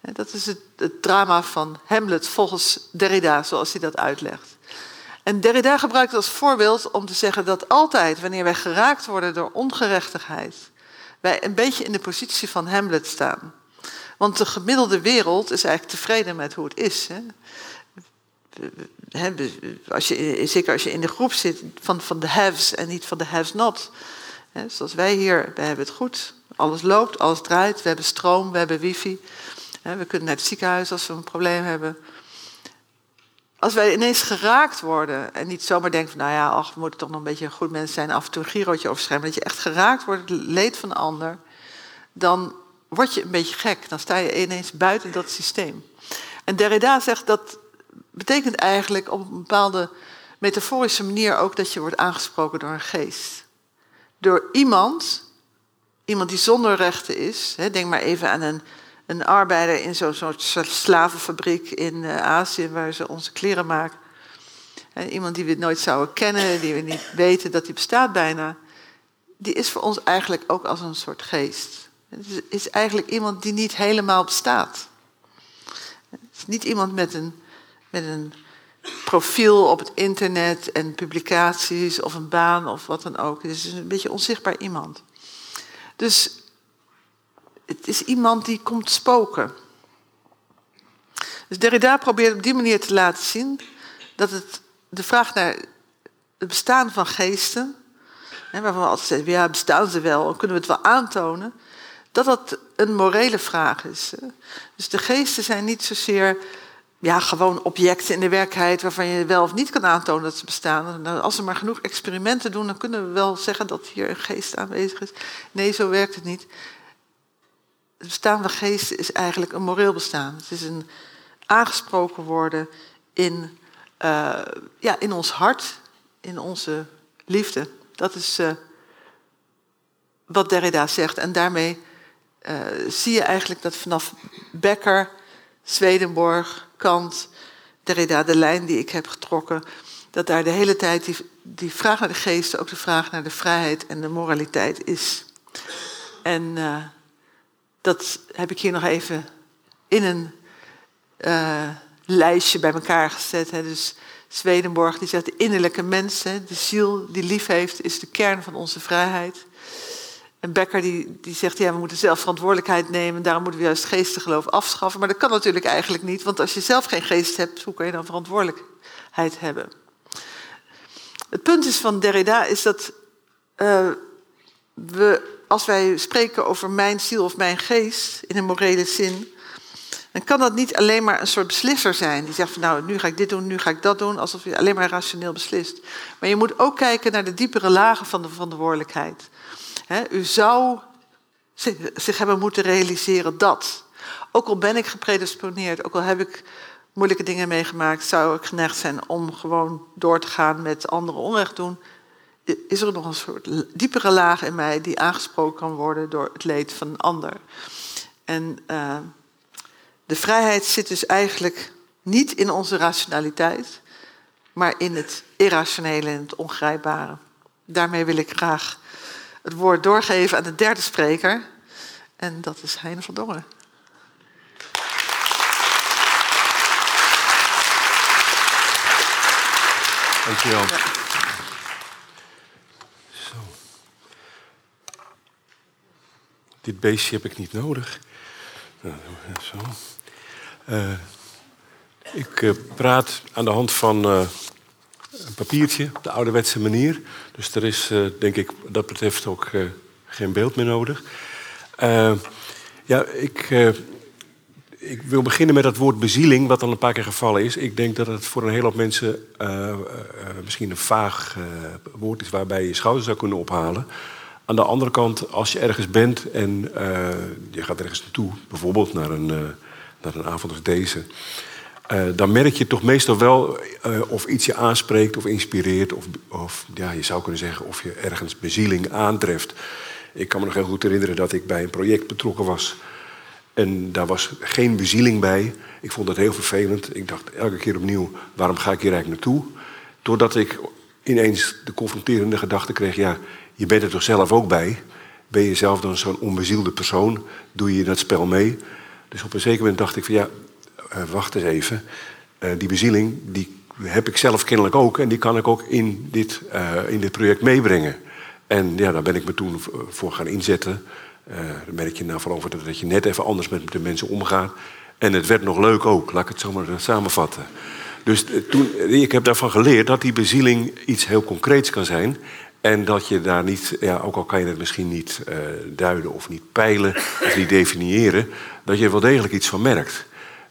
S3: dat is het, het drama van Hamlet volgens Derrida, zoals hij dat uitlegt. En Derrida gebruikt als voorbeeld om te zeggen dat altijd wanneer wij geraakt worden door ongerechtigheid, wij een beetje in de positie van Hamlet staan. Want de gemiddelde wereld is eigenlijk tevreden met hoe het is. Hè? Als je, zeker als je in de groep zit van, van de haves en niet van de haves not. Zoals wij hier, we hebben het goed. Alles loopt, alles draait. We hebben stroom, we hebben wifi. We kunnen naar het ziekenhuis als we een probleem hebben als wij ineens geraakt worden en niet zomaar denken van, nou ja, ach, we moeten toch nog een beetje een goed mens zijn, af en toe een girootje overschrijven, dat je echt geraakt wordt, het leed van de ander, dan word je een beetje gek. Dan sta je ineens buiten dat systeem. En Derrida zegt dat betekent eigenlijk op een bepaalde metaforische manier ook dat je wordt aangesproken door een geest. Door iemand, iemand die zonder rechten is, hè, denk maar even aan een een arbeider in zo'n soort slavenfabriek in uh, Azië waar ze onze kleren maken. En iemand die we nooit zouden kennen, die we niet weten dat die bestaat bijna. die is voor ons eigenlijk ook als een soort geest. Het is eigenlijk iemand die niet helemaal bestaat. Het is niet iemand met een, met een profiel op het internet en publicaties of een baan of wat dan ook. Het is een beetje onzichtbaar iemand. Dus het is iemand die komt spoken. Dus Derrida probeert op die manier te laten zien dat het, de vraag naar het bestaan van geesten, hè, waarvan we altijd zeggen, ja, bestaan ze wel, kunnen we het wel aantonen, dat dat een morele vraag is. Dus de geesten zijn niet zozeer ja, gewoon objecten in de werkelijkheid waarvan je wel of niet kan aantonen dat ze bestaan. Nou, als we maar genoeg experimenten doen, dan kunnen we wel zeggen dat hier een geest aanwezig is. Nee, zo werkt het niet. Het bestaan van geesten is eigenlijk een moreel bestaan. Het is een aangesproken worden in, uh, ja, in ons hart, in onze liefde. Dat is uh, wat Derrida zegt. En daarmee uh, zie je eigenlijk dat vanaf Becker, Swedenborg, Kant, Derrida, de lijn die ik heb getrokken, dat daar de hele tijd die, vraag naar de geest ook de vraag naar de vrijheid en de moraliteit is. En dat heb ik hier nog even in een uh, lijstje bij elkaar gezet. Hè. Dus Swedenborg die zegt de innerlijke mens, hè, de ziel die lief heeft, is de kern van onze vrijheid. En Becker die, die zegt, ja, we moeten zelf verantwoordelijkheid nemen, daarom moeten we juist geestengeloof afschaffen. Maar dat kan natuurlijk eigenlijk niet, want als je zelf geen geest hebt, hoe kan je dan verantwoordelijkheid hebben? Het punt is van Derrida is dat uh, we, als wij spreken over mijn ziel of mijn geest in een morele zin, dan kan dat niet alleen maar een soort beslisser zijn. Die zegt van nou, nu ga ik dit doen, nu ga ik dat doen, alsof je alleen maar rationeel beslist. Maar je moet ook kijken naar de diepere lagen van de verantwoordelijkheid. U zou zich hebben moeten realiseren dat. Ook al ben ik gepredisponeerd, ook al heb ik moeilijke dingen meegemaakt, zou ik geneigd zijn om gewoon door te gaan met anderen onrecht doen. Is er nog een soort diepere laag in mij die aangesproken kan worden door het leed van een ander? En uh, de vrijheid zit dus eigenlijk niet in onze rationaliteit, maar in het irrationele en het ongrijpbare. Daarmee wil ik graag het woord doorgeven aan de derde spreker. En dat is Heine van Dongen.
S4: Dankjewel. Ja. Zo. Dit beestje heb ik niet nodig. Nou, zo. Uh, ik uh, praat aan de hand van uh, een papiertje, op de ouderwetse manier. Dus er is, denk ik, dat betreft ook geen beeld meer nodig. ja, ik, ik wil beginnen met het woord bezieling, wat al een paar keer gevallen is. Ik denk dat het voor een hele hoop mensen misschien een vaag woord is waarbij je je schouders zou kunnen ophalen. Aan de andere kant, als je ergens bent en je gaat ergens naartoe, bijvoorbeeld naar een naar een avond als deze. Uh, dan merk je toch meestal wel uh, of iets je aanspreekt of inspireert. Of, of ja, je zou kunnen zeggen of je ergens bezieling aantreft. Ik kan me nog heel goed herinneren dat ik bij een project betrokken was. En daar was geen bezieling bij. Ik vond dat heel vervelend. Ik dacht elke keer opnieuw, waarom ga ik hier eigenlijk naartoe? Doordat ik ineens de confronterende gedachte kreeg... ja, je bent er toch zelf ook bij? Ben je zelf dan zo'n onbezielde persoon? Doe je dat spel mee? Dus op een zeker moment dacht ik van ja, wacht eens even. Uh, die bezieling, die heb ik zelf kennelijk ook. En die kan ik ook in dit, uh, in dit project meebrengen. En ja, daar ben ik me toen voor gaan inzetten. dan merk je nou vooral dat je net even anders met de mensen omgaat. En het werd nog leuk ook, laat ik het zo maar samenvatten. Dus toen, ik heb daarvan geleerd dat die bezieling iets heel concreets kan zijn. En dat je daar niet, ja, ook al kan je het misschien niet uh, duiden of niet peilen of niet definiëren, dat je er wel degelijk iets van merkt.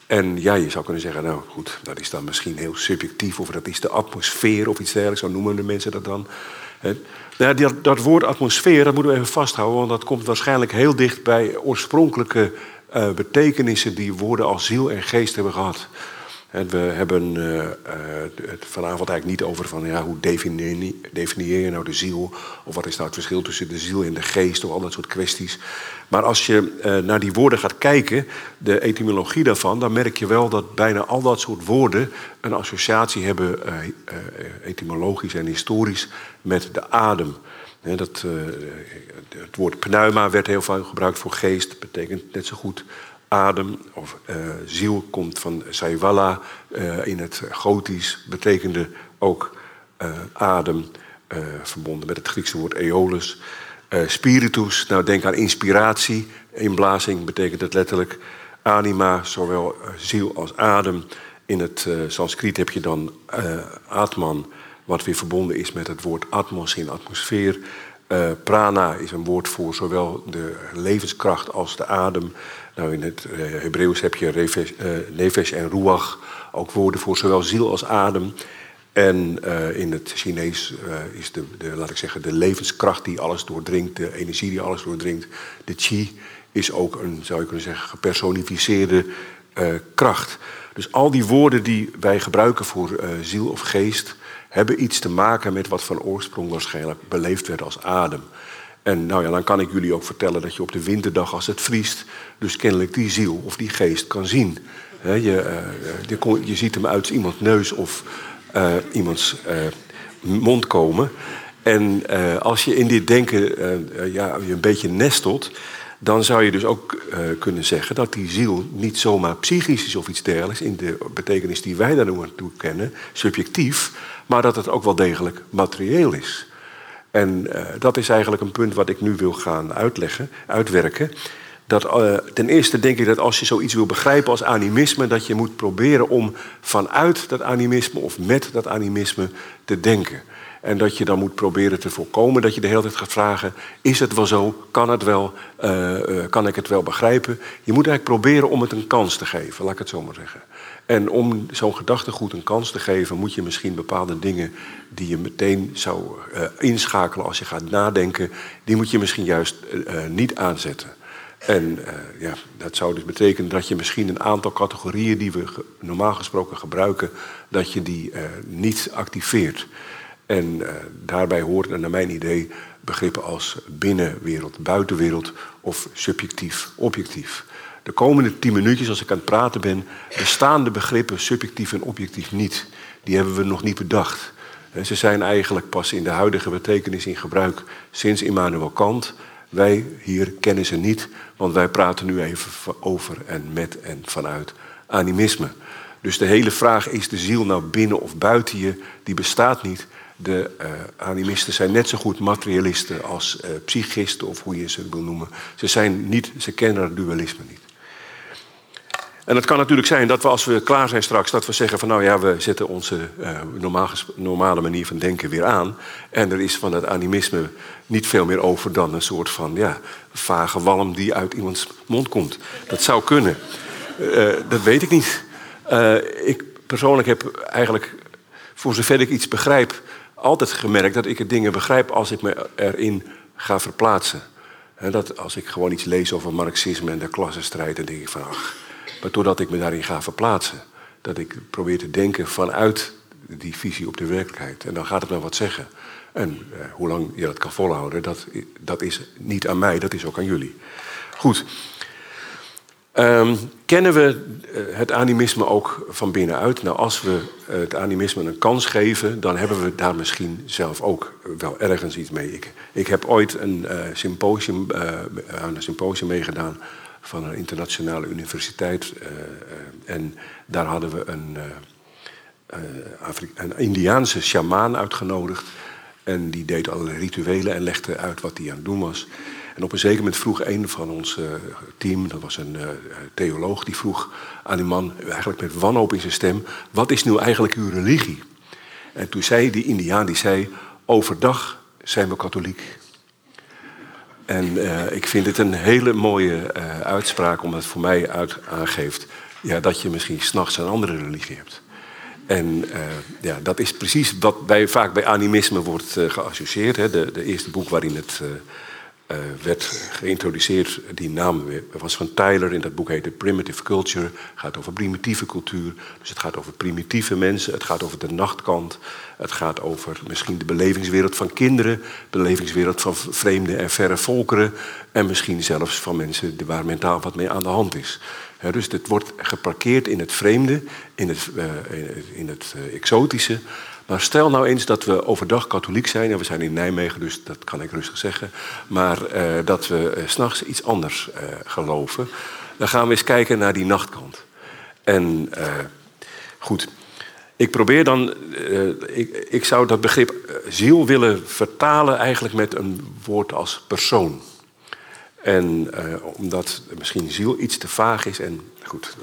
S4: En ja, je zou kunnen zeggen, nou goed, dat is dan misschien heel subjectief, of dat is de atmosfeer of iets dergelijks, zo noemen de mensen dat dan. Nou, dat, woord atmosfeer, dat moeten we even vasthouden, want dat komt waarschijnlijk heel dicht bij oorspronkelijke uh, betekenissen die woorden als ziel en geest hebben gehad. We hebben uh, het vanavond eigenlijk niet over van ja, hoe definieer, je nou de ziel? Of wat is nou het verschil tussen de ziel en de geest? Of al dat soort kwesties. Maar als je uh, naar die woorden gaat kijken, de etymologie daarvan, dan merk je wel dat bijna al dat soort woorden een associatie hebben, etymologisch en historisch, met de adem. dat, het woord pneuma werd heel veel gebruikt voor geest. Betekent net zo goed adem of ziel komt van Saiwala. in het Gotisch betekende ook adem, verbonden met het Griekse woord eolus. spiritus, nou denk aan inspiratie. Inblazing betekent het letterlijk anima, zowel ziel als adem. In het Sanskriet heb je dan Atman, wat weer verbonden is met het woord atmos in atmosfeer. Prana is een woord voor zowel de levenskracht als de adem. Nou, in het Hebreeuws heb je reves, nefesh en ruach, ook woorden voor zowel ziel als adem. En in het Chinees is de, de, laat ik zeggen, de levenskracht die alles doordringt, de energie die alles doordringt, de qi, is ook een, zou je kunnen zeggen, gepersonificeerde kracht. Dus al die woorden die wij gebruiken voor ziel of geest, hebben iets te maken met wat van oorsprong waarschijnlijk beleefd werd als adem. En nou ja, dan kan ik jullie ook vertellen dat je op de winterdag als het vriest, dus kennelijk die ziel of die geest kan zien. je, uh, je, je, ziet hem uit iemands neus of uh, iemands mond komen. En als je in dit denken ja, je een beetje nestelt, dan zou je dus ook kunnen zeggen dat die ziel niet zomaar psychisch is of iets dergelijks, in de betekenis die wij daar toe kennen, subjectief, maar dat het ook wel degelijk materieel is. En uh, dat is eigenlijk een punt wat ik nu wil gaan uitleggen, uitwerken. Dat, uh, ten eerste denk ik dat als je zoiets wil begrijpen als animisme, dat je moet proberen om vanuit dat animisme of met dat animisme te denken. En dat je dan moet proberen te voorkomen dat je de hele tijd gaat vragen: is het wel zo? Kan het wel? Uh, kan ik het wel begrijpen? Je moet eigenlijk proberen om het een kans te geven, laat ik het zo maar zeggen. En om zo'n gedachtegoed een kans te geven, moet je misschien bepaalde dingen die je meteen zou uh, inschakelen als je gaat nadenken, die moet je misschien juist niet aanzetten. En ja, dat zou dus betekenen dat je misschien een aantal categorieën die we normaal gesproken gebruiken, dat je die niet activeert. En daarbij hoort naar mijn idee begrippen als binnenwereld, buitenwereld of subjectief, objectief. De komende tien minuutjes, als ik aan het praten ben, bestaan de begrippen subjectief en objectief niet. Die hebben we nog niet bedacht. Ze zijn eigenlijk pas in de huidige betekenis in gebruik sinds Immanuel Kant. Wij hier kennen ze niet, want wij praten nu even over en met en vanuit animisme. Dus de hele vraag, is de ziel nou binnen of buiten je, die bestaat niet. De uh, animisten zijn net zo goed materialisten als uh, psychisten, of hoe je ze wil noemen. Ze, zijn niet, ze kennen het dualisme niet. En het kan natuurlijk zijn dat we als we klaar zijn straks, dat we zeggen van nou ja, we zetten onze normaal, normale manier van denken weer aan. En er is van het animisme niet veel meer over dan een soort van ja, vage walm die uit iemands mond komt. Dat zou kunnen. dat weet ik niet. ik persoonlijk heb eigenlijk, voor zover ik iets begrijp, altijd gemerkt dat ik het dingen begrijp als ik me erin ga verplaatsen. En dat als ik gewoon iets lees over marxisme en de klassenstrijd, dan denk ik van ach. Maar doordat ik me daarin ga verplaatsen, dat ik probeer te denken vanuit die visie op de werkelijkheid. En dan gaat het me wat zeggen. En eh, hoe lang je dat kan volhouden, dat, dat is niet aan mij, dat is ook aan jullie. Goed. Um, kennen we eh, het animisme ook van binnenuit? Nou, als we eh, het animisme een kans geven, dan hebben we daar misschien zelf ook wel ergens iets mee. Ik, ik heb ooit een uh, symposium, aan een symposium meegedaan van een internationale universiteit. en daar hadden we een, een Indiaanse sjamaan uitgenodigd. En die deed allerlei rituelen en legde uit wat hij aan het doen was. En op een zeker moment vroeg een van ons team, dat was een theoloog, die vroeg aan die man, eigenlijk met wanhoop in zijn stem, wat is nu eigenlijk uw religie? En toen zei die indiaan, die zei, overdag zijn we katholiek. En uh, ik vind het een hele mooie uitspraak, omdat het voor mij uit aangeeft ja, dat je misschien s'nachts een andere religie hebt. En ja, dat is precies wat bij, vaak bij animisme wordt geassocieerd. Hè. De, eerste boek waarin het werd geïntroduceerd. Die naam was van Tyler in dat boek heette Primitive Culture. Het gaat over primitieve cultuur. Dus het gaat over primitieve mensen. Het gaat over de nachtkant. Het gaat over misschien de belevingswereld van kinderen. De belevingswereld van vreemde en verre volkeren. En misschien zelfs van mensen waar mentaal wat mee aan de hand is. dus het wordt geparkeerd in het vreemde, in het, uh, in het uh, exotische. Maar stel nou eens dat we overdag katholiek zijn, en we zijn in Nijmegen, dus dat kan ik rustig zeggen, maar eh, dat we uh, s'nachts iets anders geloven. Dan gaan we eens kijken naar die nachtkant. En goed, ik probeer dan, ik, ik zou dat begrip ziel willen vertalen eigenlijk met een woord als persoon. En uh, omdat misschien ziel iets te vaag is. En goed,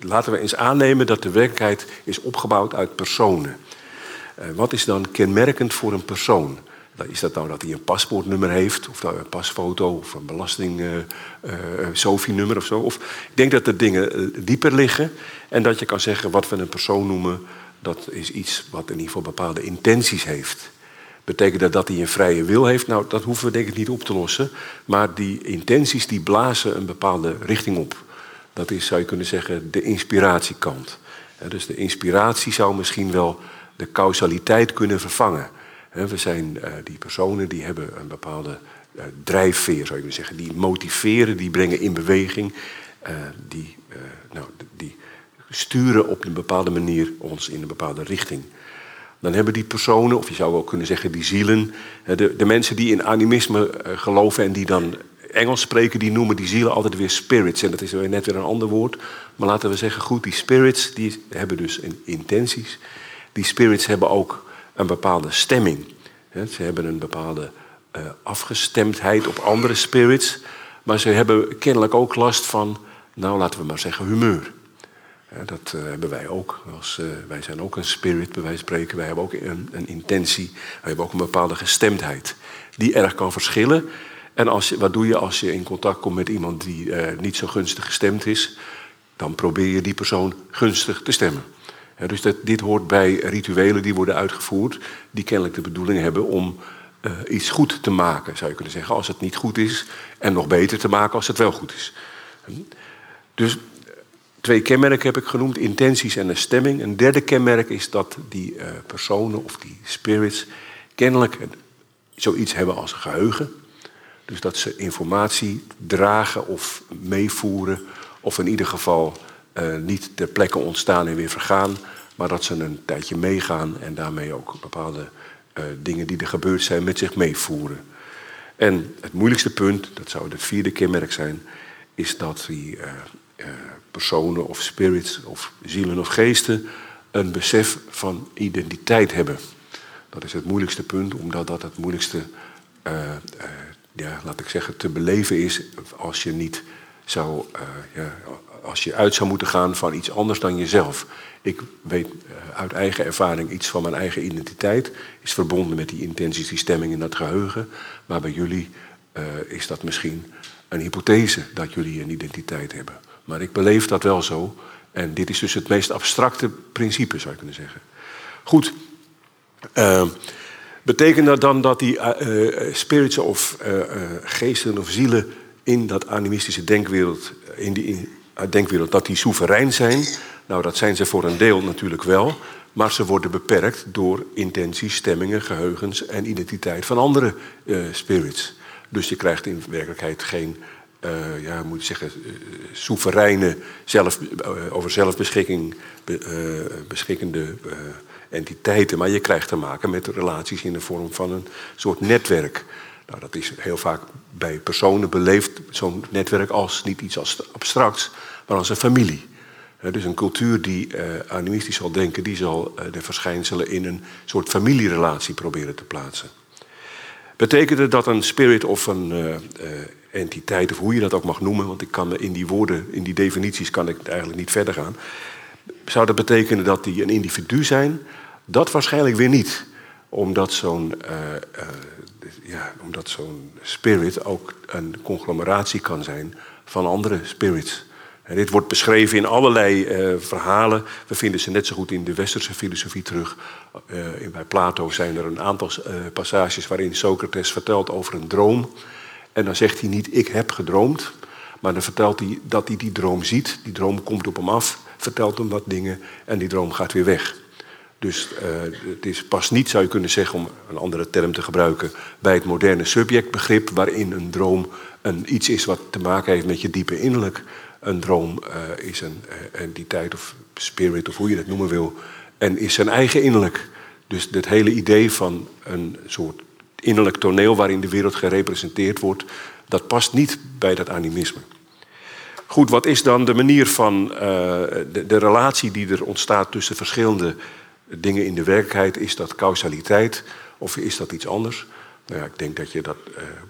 S4: laten we eens aannemen dat de werkelijkheid is opgebouwd uit personen. Wat is dan kenmerkend voor een persoon? Is dat nou dat hij een paspoortnummer heeft, of een pasfoto, of een belasting SOFI-nummer of zo? Of ik denk dat de dingen dieper liggen en dat je kan zeggen wat we een persoon noemen, dat is iets wat in ieder geval bepaalde intenties heeft. Betekent dat dat hij een vrije wil heeft? Nou, dat hoeven we denk ik niet op te lossen. Maar die intenties die blazen een bepaalde richting op. Dat is, zou je kunnen zeggen, de inspiratiekant. Dus de inspiratie zou misschien wel de causaliteit kunnen vervangen. We zijn uh, die personen die hebben een bepaalde uh, drijfveer, zou je kunnen zeggen. Die motiveren, die brengen in beweging. Uh, die, nou, die sturen op een bepaalde manier ons in een bepaalde richting. Dan hebben die personen, of je zou wel kunnen zeggen die zielen, de, de mensen die in animisme eh, geloven en die dan Engels spreken, die noemen die zielen altijd weer spirits. En dat is net weer een ander woord. Maar laten we zeggen, goed, die spirits die hebben dus intenties. Die spirits hebben ook een bepaalde stemming. Ze hebben een bepaalde uh, afgestemdheid op andere spirits. Maar ze hebben kennelijk ook last van, nou laten we maar zeggen, humeur. Dat uh, hebben wij ook. Uh, wij zijn ook een spirit, bij wijze spreken. Wij hebben ook een, een, intentie. Wij hebben ook een bepaalde gestemdheid. Die erg kan verschillen. En als wat doe je als je in contact komt met iemand die niet zo gunstig gestemd is? Dan probeer je die persoon gunstig te stemmen. Dus dat, dit hoort bij rituelen die worden uitgevoerd. Die kennelijk de bedoeling hebben om iets goed te maken, zou je kunnen zeggen. Als het niet goed is. En nog beter te maken als het wel goed is. Dus Twee kenmerken heb ik genoemd, intenties en een stemming. Een derde kenmerk is dat die uh, personen of die spirits kennelijk zoiets hebben als geheugen. Dus dat ze informatie dragen of meevoeren, of in ieder geval uh, niet ter plekke ontstaan en weer vergaan, maar dat ze een tijdje meegaan en daarmee ook bepaalde uh, dingen die er gebeurd zijn met zich meevoeren. En het moeilijkste punt, dat zou het vierde kenmerk zijn, is dat die personen of spirits of zielen of geesten een besef van identiteit hebben. Dat is het moeilijkste punt, omdat dat het moeilijkste, ja, laat ik zeggen, te beleven is als je niet zou, ja, als je uit zou moeten gaan van iets anders dan jezelf. Ik weet uit eigen ervaring iets van mijn eigen identiteit, is verbonden met die intenties, die stemming en dat geheugen. Maar bij jullie is dat misschien een hypothese dat jullie een identiteit hebben. Maar ik beleef dat wel zo. En dit is dus het meest abstracte principe, zou je kunnen zeggen. Goed. Uh, betekent dat dan dat die uh, spirits of geesten of zielen in dat animistische denkwereld, in die in, denkwereld, dat die soeverein zijn? Nou, dat zijn ze voor een deel natuurlijk wel. Maar ze worden beperkt door intenties, stemmingen, geheugens en identiteit van andere spirits. Dus je krijgt in werkelijkheid geen uh, ja, moet zeggen, soevereine, zelf, over zelfbeschikking beschikkende entiteiten. Maar je krijgt te maken met relaties in de vorm van een soort netwerk. Nou, dat is heel vaak bij personen beleefd, zo'n netwerk, als niet iets als abstracts, maar als een familie. dus een cultuur die animistisch zal denken, die zal de verschijnselen in een soort familierelatie proberen te plaatsen. Betekende dat een spirit of een entiteit, of hoe je dat ook mag noemen, want ik kan in die woorden, in die definities kan ik eigenlijk niet verder gaan. Zou dat betekenen dat die een individu zijn? Dat waarschijnlijk weer niet. Omdat zo'n uh, ja, omdat zo'n spirit ook een conglomeratie kan zijn van andere spirits. Dit wordt beschreven in allerlei uh, verhalen. We vinden ze net zo goed in de westerse filosofie terug. bij Plato zijn er een aantal passages waarin Socrates vertelt over een droom. En dan zegt hij niet, ik heb gedroomd. Maar dan vertelt hij dat hij die droom ziet. Die droom komt op hem af, vertelt hem wat dingen en die droom gaat weer weg. Dus het is pas niet, zou je kunnen zeggen, om een andere term te gebruiken, bij het moderne subjectbegrip, waarin een droom een, iets is wat te maken heeft met je diepe innerlijk. Een droom uh, is een uh, entiteit of spirit, of hoe je dat noemen wil, en is zijn eigen innerlijk. Dus het hele idee van een soort innerlijk toneel waarin de wereld gerepresenteerd wordt, dat past niet bij dat animisme. Goed, wat is dan de manier van uh, de, relatie die er ontstaat tussen verschillende dingen in de werkelijkheid? Is dat causaliteit of is dat iets anders? Nou ja, ik denk dat je dat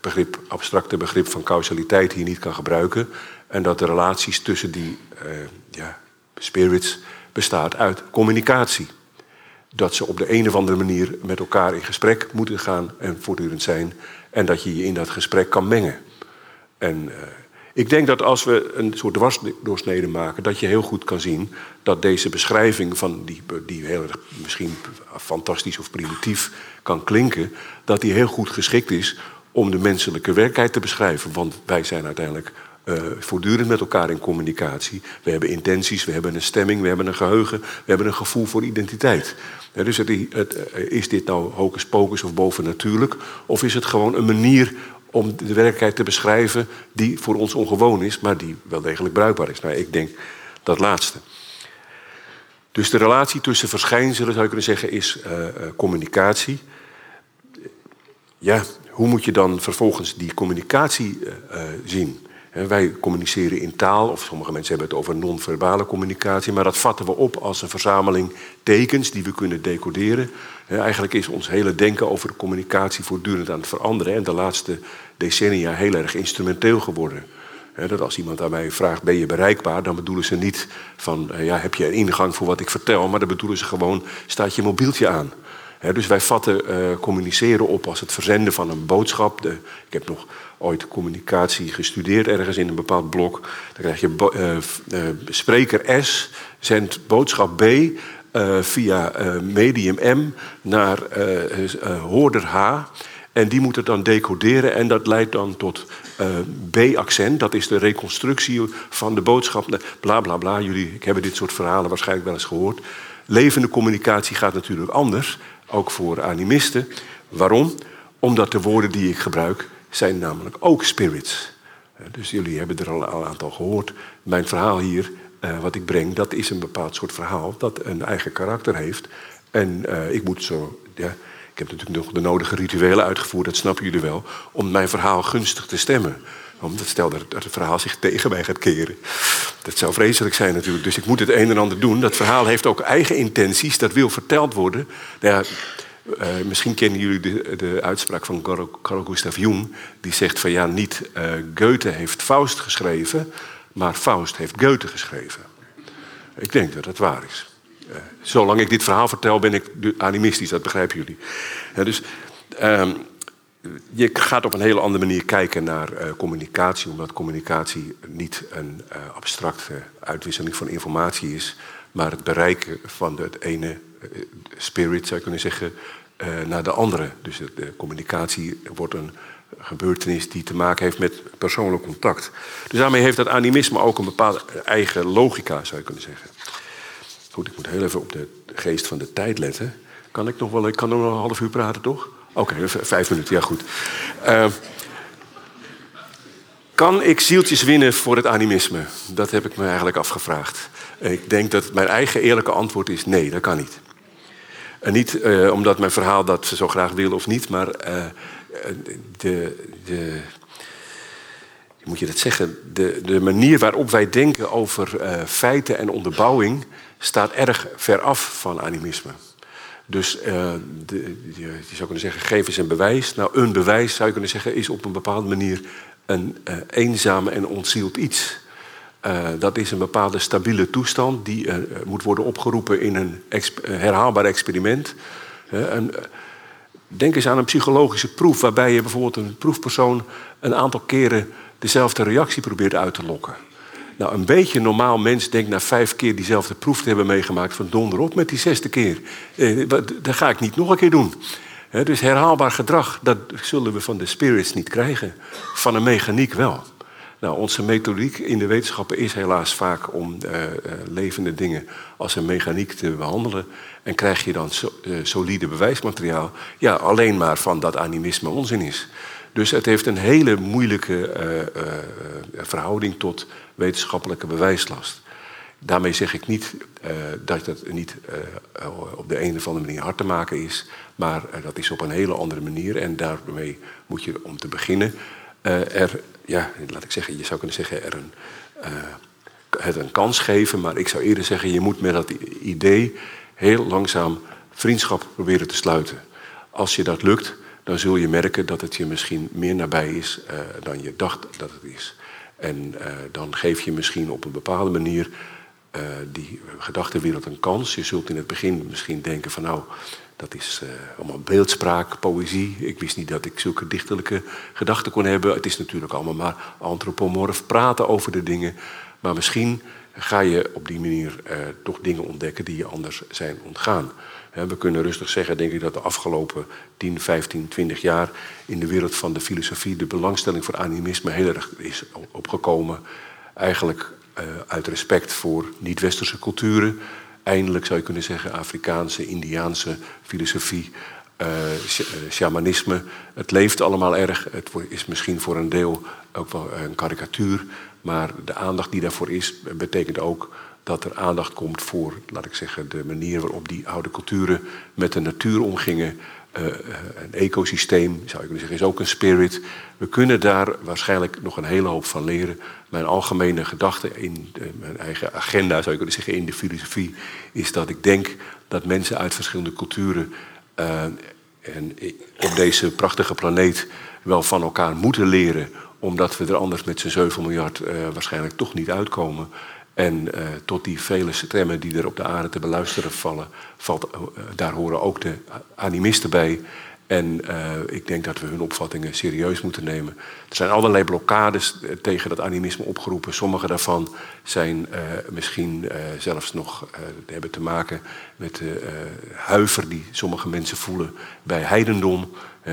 S4: begrip, abstracte begrip van causaliteit hier niet kan gebruiken. En dat de relaties tussen die uh, ja, spirits bestaat uit communicatie. Dat ze op de een of andere manier met elkaar in gesprek moeten gaan en voortdurend zijn. En dat je je in dat gesprek kan mengen. En uh, ik denk dat als we een soort dwarsdoorsnede maken, dat je heel goed kan zien dat deze beschrijving van die, die heel erg misschien fantastisch of primitief kan klinken, dat die heel goed geschikt is om de menselijke werkelijkheid te beschrijven. Want wij zijn uiteindelijk uh, voortdurend met elkaar in communicatie. We hebben intenties, we hebben een stemming, we hebben een geheugen, we hebben een gevoel voor identiteit. Dus het, het, eh, is dit nou hocus pocus of bovennatuurlijk? Of is het gewoon een manier om de werkelijkheid te beschrijven die voor ons ongewoon is, maar die wel degelijk bruikbaar is. Nou, ik denk dat laatste. Dus de relatie tussen verschijnselen, zou je kunnen zeggen, is uh, communicatie. Ja, hoe moet je dan vervolgens die communicatie zien? Wij communiceren in taal, of sommige mensen hebben het over non-verbale communicatie, maar dat vatten we op als een verzameling tekens die we kunnen decoderen. Eigenlijk is ons hele denken over communicatie voortdurend aan het veranderen en de laatste decennia heel erg instrumenteel geworden. Dat als iemand aan mij vraagt, ben je bereikbaar? Dan bedoelen ze niet van, ja, heb je een ingang voor wat ik vertel? Maar dan bedoelen ze gewoon, staat je mobieltje aan? Dus wij vatten uh, communiceren op als het verzenden van een boodschap. De, ik heb nog ooit communicatie gestudeerd ergens in een bepaald blok. Dan krijg je uh, uh, spreker S zendt boodschap B via medium M naar hoorder H. En die moet het dan decoderen en dat leidt dan tot B-accent. Dat is de reconstructie van de boodschap. Bla bla bla. Jullie hebben dit soort verhalen waarschijnlijk wel eens gehoord. Levende communicatie gaat natuurlijk anders ook voor animisten. Waarom? Omdat de woorden die ik gebruik zijn namelijk ook spirits. Eh, dus jullie hebben er al een aantal gehoord. Mijn verhaal hier, uh, wat ik breng, dat is een bepaald soort verhaal dat een eigen karakter heeft. En uh, ik moet zo, ja, ik heb natuurlijk nog de nodige rituelen uitgevoerd, dat snappen jullie wel, om mijn verhaal gunstig te stemmen. Omdat stel dat het verhaal zich tegen mij gaat keren. Dat zou vreselijk zijn natuurlijk. Dus ik moet het een en ander doen. Dat verhaal heeft ook eigen intenties. Dat wil verteld worden. Nou uh, misschien kennen jullie de, de uitspraak van Carl Gustav Jung. Die zegt van ja, niet uh, Goethe heeft Faust geschreven, maar Faust heeft Goethe geschreven. Ik denk dat dat waar is. Uh, zolang ik dit verhaal vertel, ben ik animistisch, dat begrijpen jullie. dus ehm, je gaat op een hele andere manier kijken naar uh, communicatie, omdat communicatie niet een uh, abstracte uitwisseling van informatie is, maar het bereiken van het ene uh, spirit, zou je kunnen zeggen, naar de andere. Dus de communicatie wordt een gebeurtenis die te maken heeft met persoonlijk contact. Dus daarmee heeft dat animisme ook een bepaalde eigen logica, zou je kunnen zeggen. Goed, ik moet heel even op de geest van de tijd letten. Kan ik nog wel, ik kan nog een half uur praten, toch? Oké, vijf minuten, ja goed. Uh, kan ik zieltjes winnen voor het animisme? Dat heb ik me eigenlijk afgevraagd. Ik denk dat mijn eigen eerlijke antwoord is nee, dat kan niet. En niet uh, omdat mijn verhaal dat zo graag wil of niet, maar uh, de, de, moet je dat zeggen? De, de manier waarop wij denken over feiten en onderbouwing staat erg ver af van animisme. Dus uh, de, je, zou kunnen zeggen, geef eens een bewijs. Nou, een bewijs zou je kunnen zeggen, is op een bepaalde manier een uh, eenzame en ontzield iets. Uh, dat is een bepaalde stabiele toestand die moet worden opgeroepen in een herhaalbaar experiment. En, denk eens aan een psychologische proef, waarbij je bijvoorbeeld een proefpersoon een aantal keren dezelfde reactie probeert uit te lokken. Nou, een beetje normaal mens denkt na vijf keer diezelfde proef te hebben meegemaakt... van donder op met die zesde keer. Eh, dat ga ik niet nog een keer doen. Dus herhaalbaar gedrag, dat zullen we van de spirits niet krijgen. Van een mechaniek wel. Nou, onze methodiek in de wetenschappen is helaas vaak om uh, uh, levende dingen als een mechaniek te behandelen. En krijg je dan uh, solide bewijsmateriaal, ja, alleen maar van dat animisme onzin is. Dus het heeft een hele moeilijke verhouding tot wetenschappelijke bewijslast. Daarmee zeg ik niet dat het niet op de een of andere manier hard te maken is, maar dat is op een hele andere manier. En daarmee moet je, om te beginnen, er, ja, laat ik zeggen, je zou kunnen zeggen, er een, het een kans geven. Maar ik zou eerder zeggen, je moet met dat idee heel langzaam vriendschap proberen te sluiten. Als je dat lukt, dan zul je merken dat het je misschien meer nabij is dan je dacht dat het is. En dan geef je misschien op een bepaalde manier uh, die gedachtenwereld een kans. Je zult in het begin misschien denken van nou, dat is allemaal beeldspraak, poëzie. Ik wist niet dat ik zulke dichterlijke gedachten kon hebben. Het is natuurlijk allemaal maar antropomorf praten over de dingen. Maar misschien ga je op die manier toch dingen ontdekken die je anders zijn ontgaan. We kunnen rustig zeggen, denk ik, dat de afgelopen 10, 15, 20 jaar in de wereld van de filosofie de belangstelling voor animisme heel erg is opgekomen. Eigenlijk uh, uit respect voor niet-westerse culturen. Eindelijk zou je kunnen zeggen Afrikaanse, Indiaanse filosofie, uh, shamanisme. Het leeft allemaal erg. Het is misschien voor een deel ook wel een karikatuur. Maar de aandacht die daarvoor is, betekent ook dat er aandacht komt voor, laat ik zeggen, de manier waarop die oude culturen met de natuur omgingen. Uh, een ecosysteem, zou je kunnen zeggen, is ook een spirit. We kunnen daar waarschijnlijk nog een hele hoop van leren. Mijn algemene gedachte in de, mijn eigen agenda, zou je kunnen zeggen, in de filosofie, is dat ik denk dat mensen uit verschillende culturen en op deze prachtige planeet wel van elkaar moeten leren, omdat we er anders met z'n 7 miljard waarschijnlijk toch niet uitkomen. En uh, tot die vele stemmen die er op de aarde te beluisteren vallen, valt, uh, daar horen ook de animisten bij. En uh, ik denk dat we hun opvattingen serieus moeten nemen. Er zijn allerlei blokkades tegen dat animisme opgeroepen. Sommige daarvan zijn misschien zelfs nog hebben te maken met de huiver die sommige mensen voelen bij heidendom.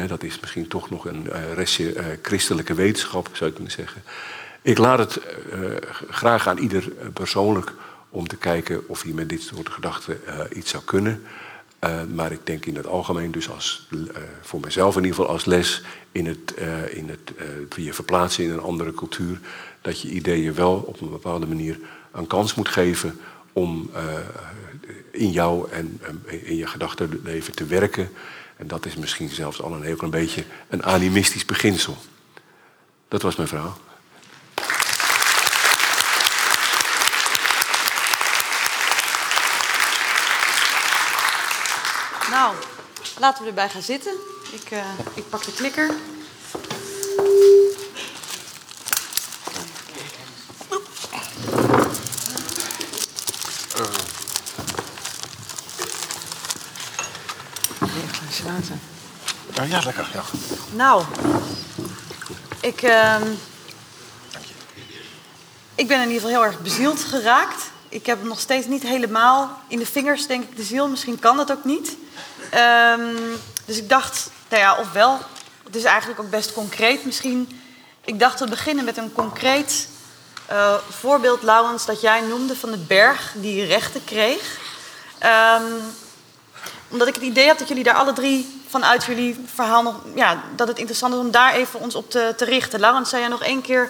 S4: dat is misschien toch nog een restje christelijke wetenschap, zou je kunnen zeggen. Ik laat het uh, graag aan ieder persoonlijk om te kijken of hij met dit soort gedachten uh, iets zou kunnen. Maar ik denk in het algemeen, dus als, voor mezelf in ieder geval als les, in het, in het je verplaatsen in een andere cultuur, dat je ideeën wel op een bepaalde manier een kans moet geven om in jou en in je gedachtenleven te werken. En dat is misschien zelfs al een heel klein beetje een animistisch beginsel. Dat was mijn verhaal.
S1: Nou, laten we erbij gaan zitten. Ik, uh, ik pak de klikker.
S2: Ja, lekker. Ja.
S1: Nou, ik, uh, ik ben in ieder geval heel erg bezield geraakt. Ik heb hem nog steeds niet helemaal in de vingers, denk ik, de ziel. Misschien kan dat ook niet. Um, dus ik dacht, nou ja, ofwel, het is eigenlijk ook best concreet misschien. Ik dacht te beginnen met een concreet uh, voorbeeld, Laurens, dat jij noemde van de berg die rechten kreeg. Um, omdat ik het idee had dat jullie daar alle drie vanuit jullie verhaal nog, ja, dat het interessant is om daar even ons op te, te richten. Laurens, zou jij nog één keer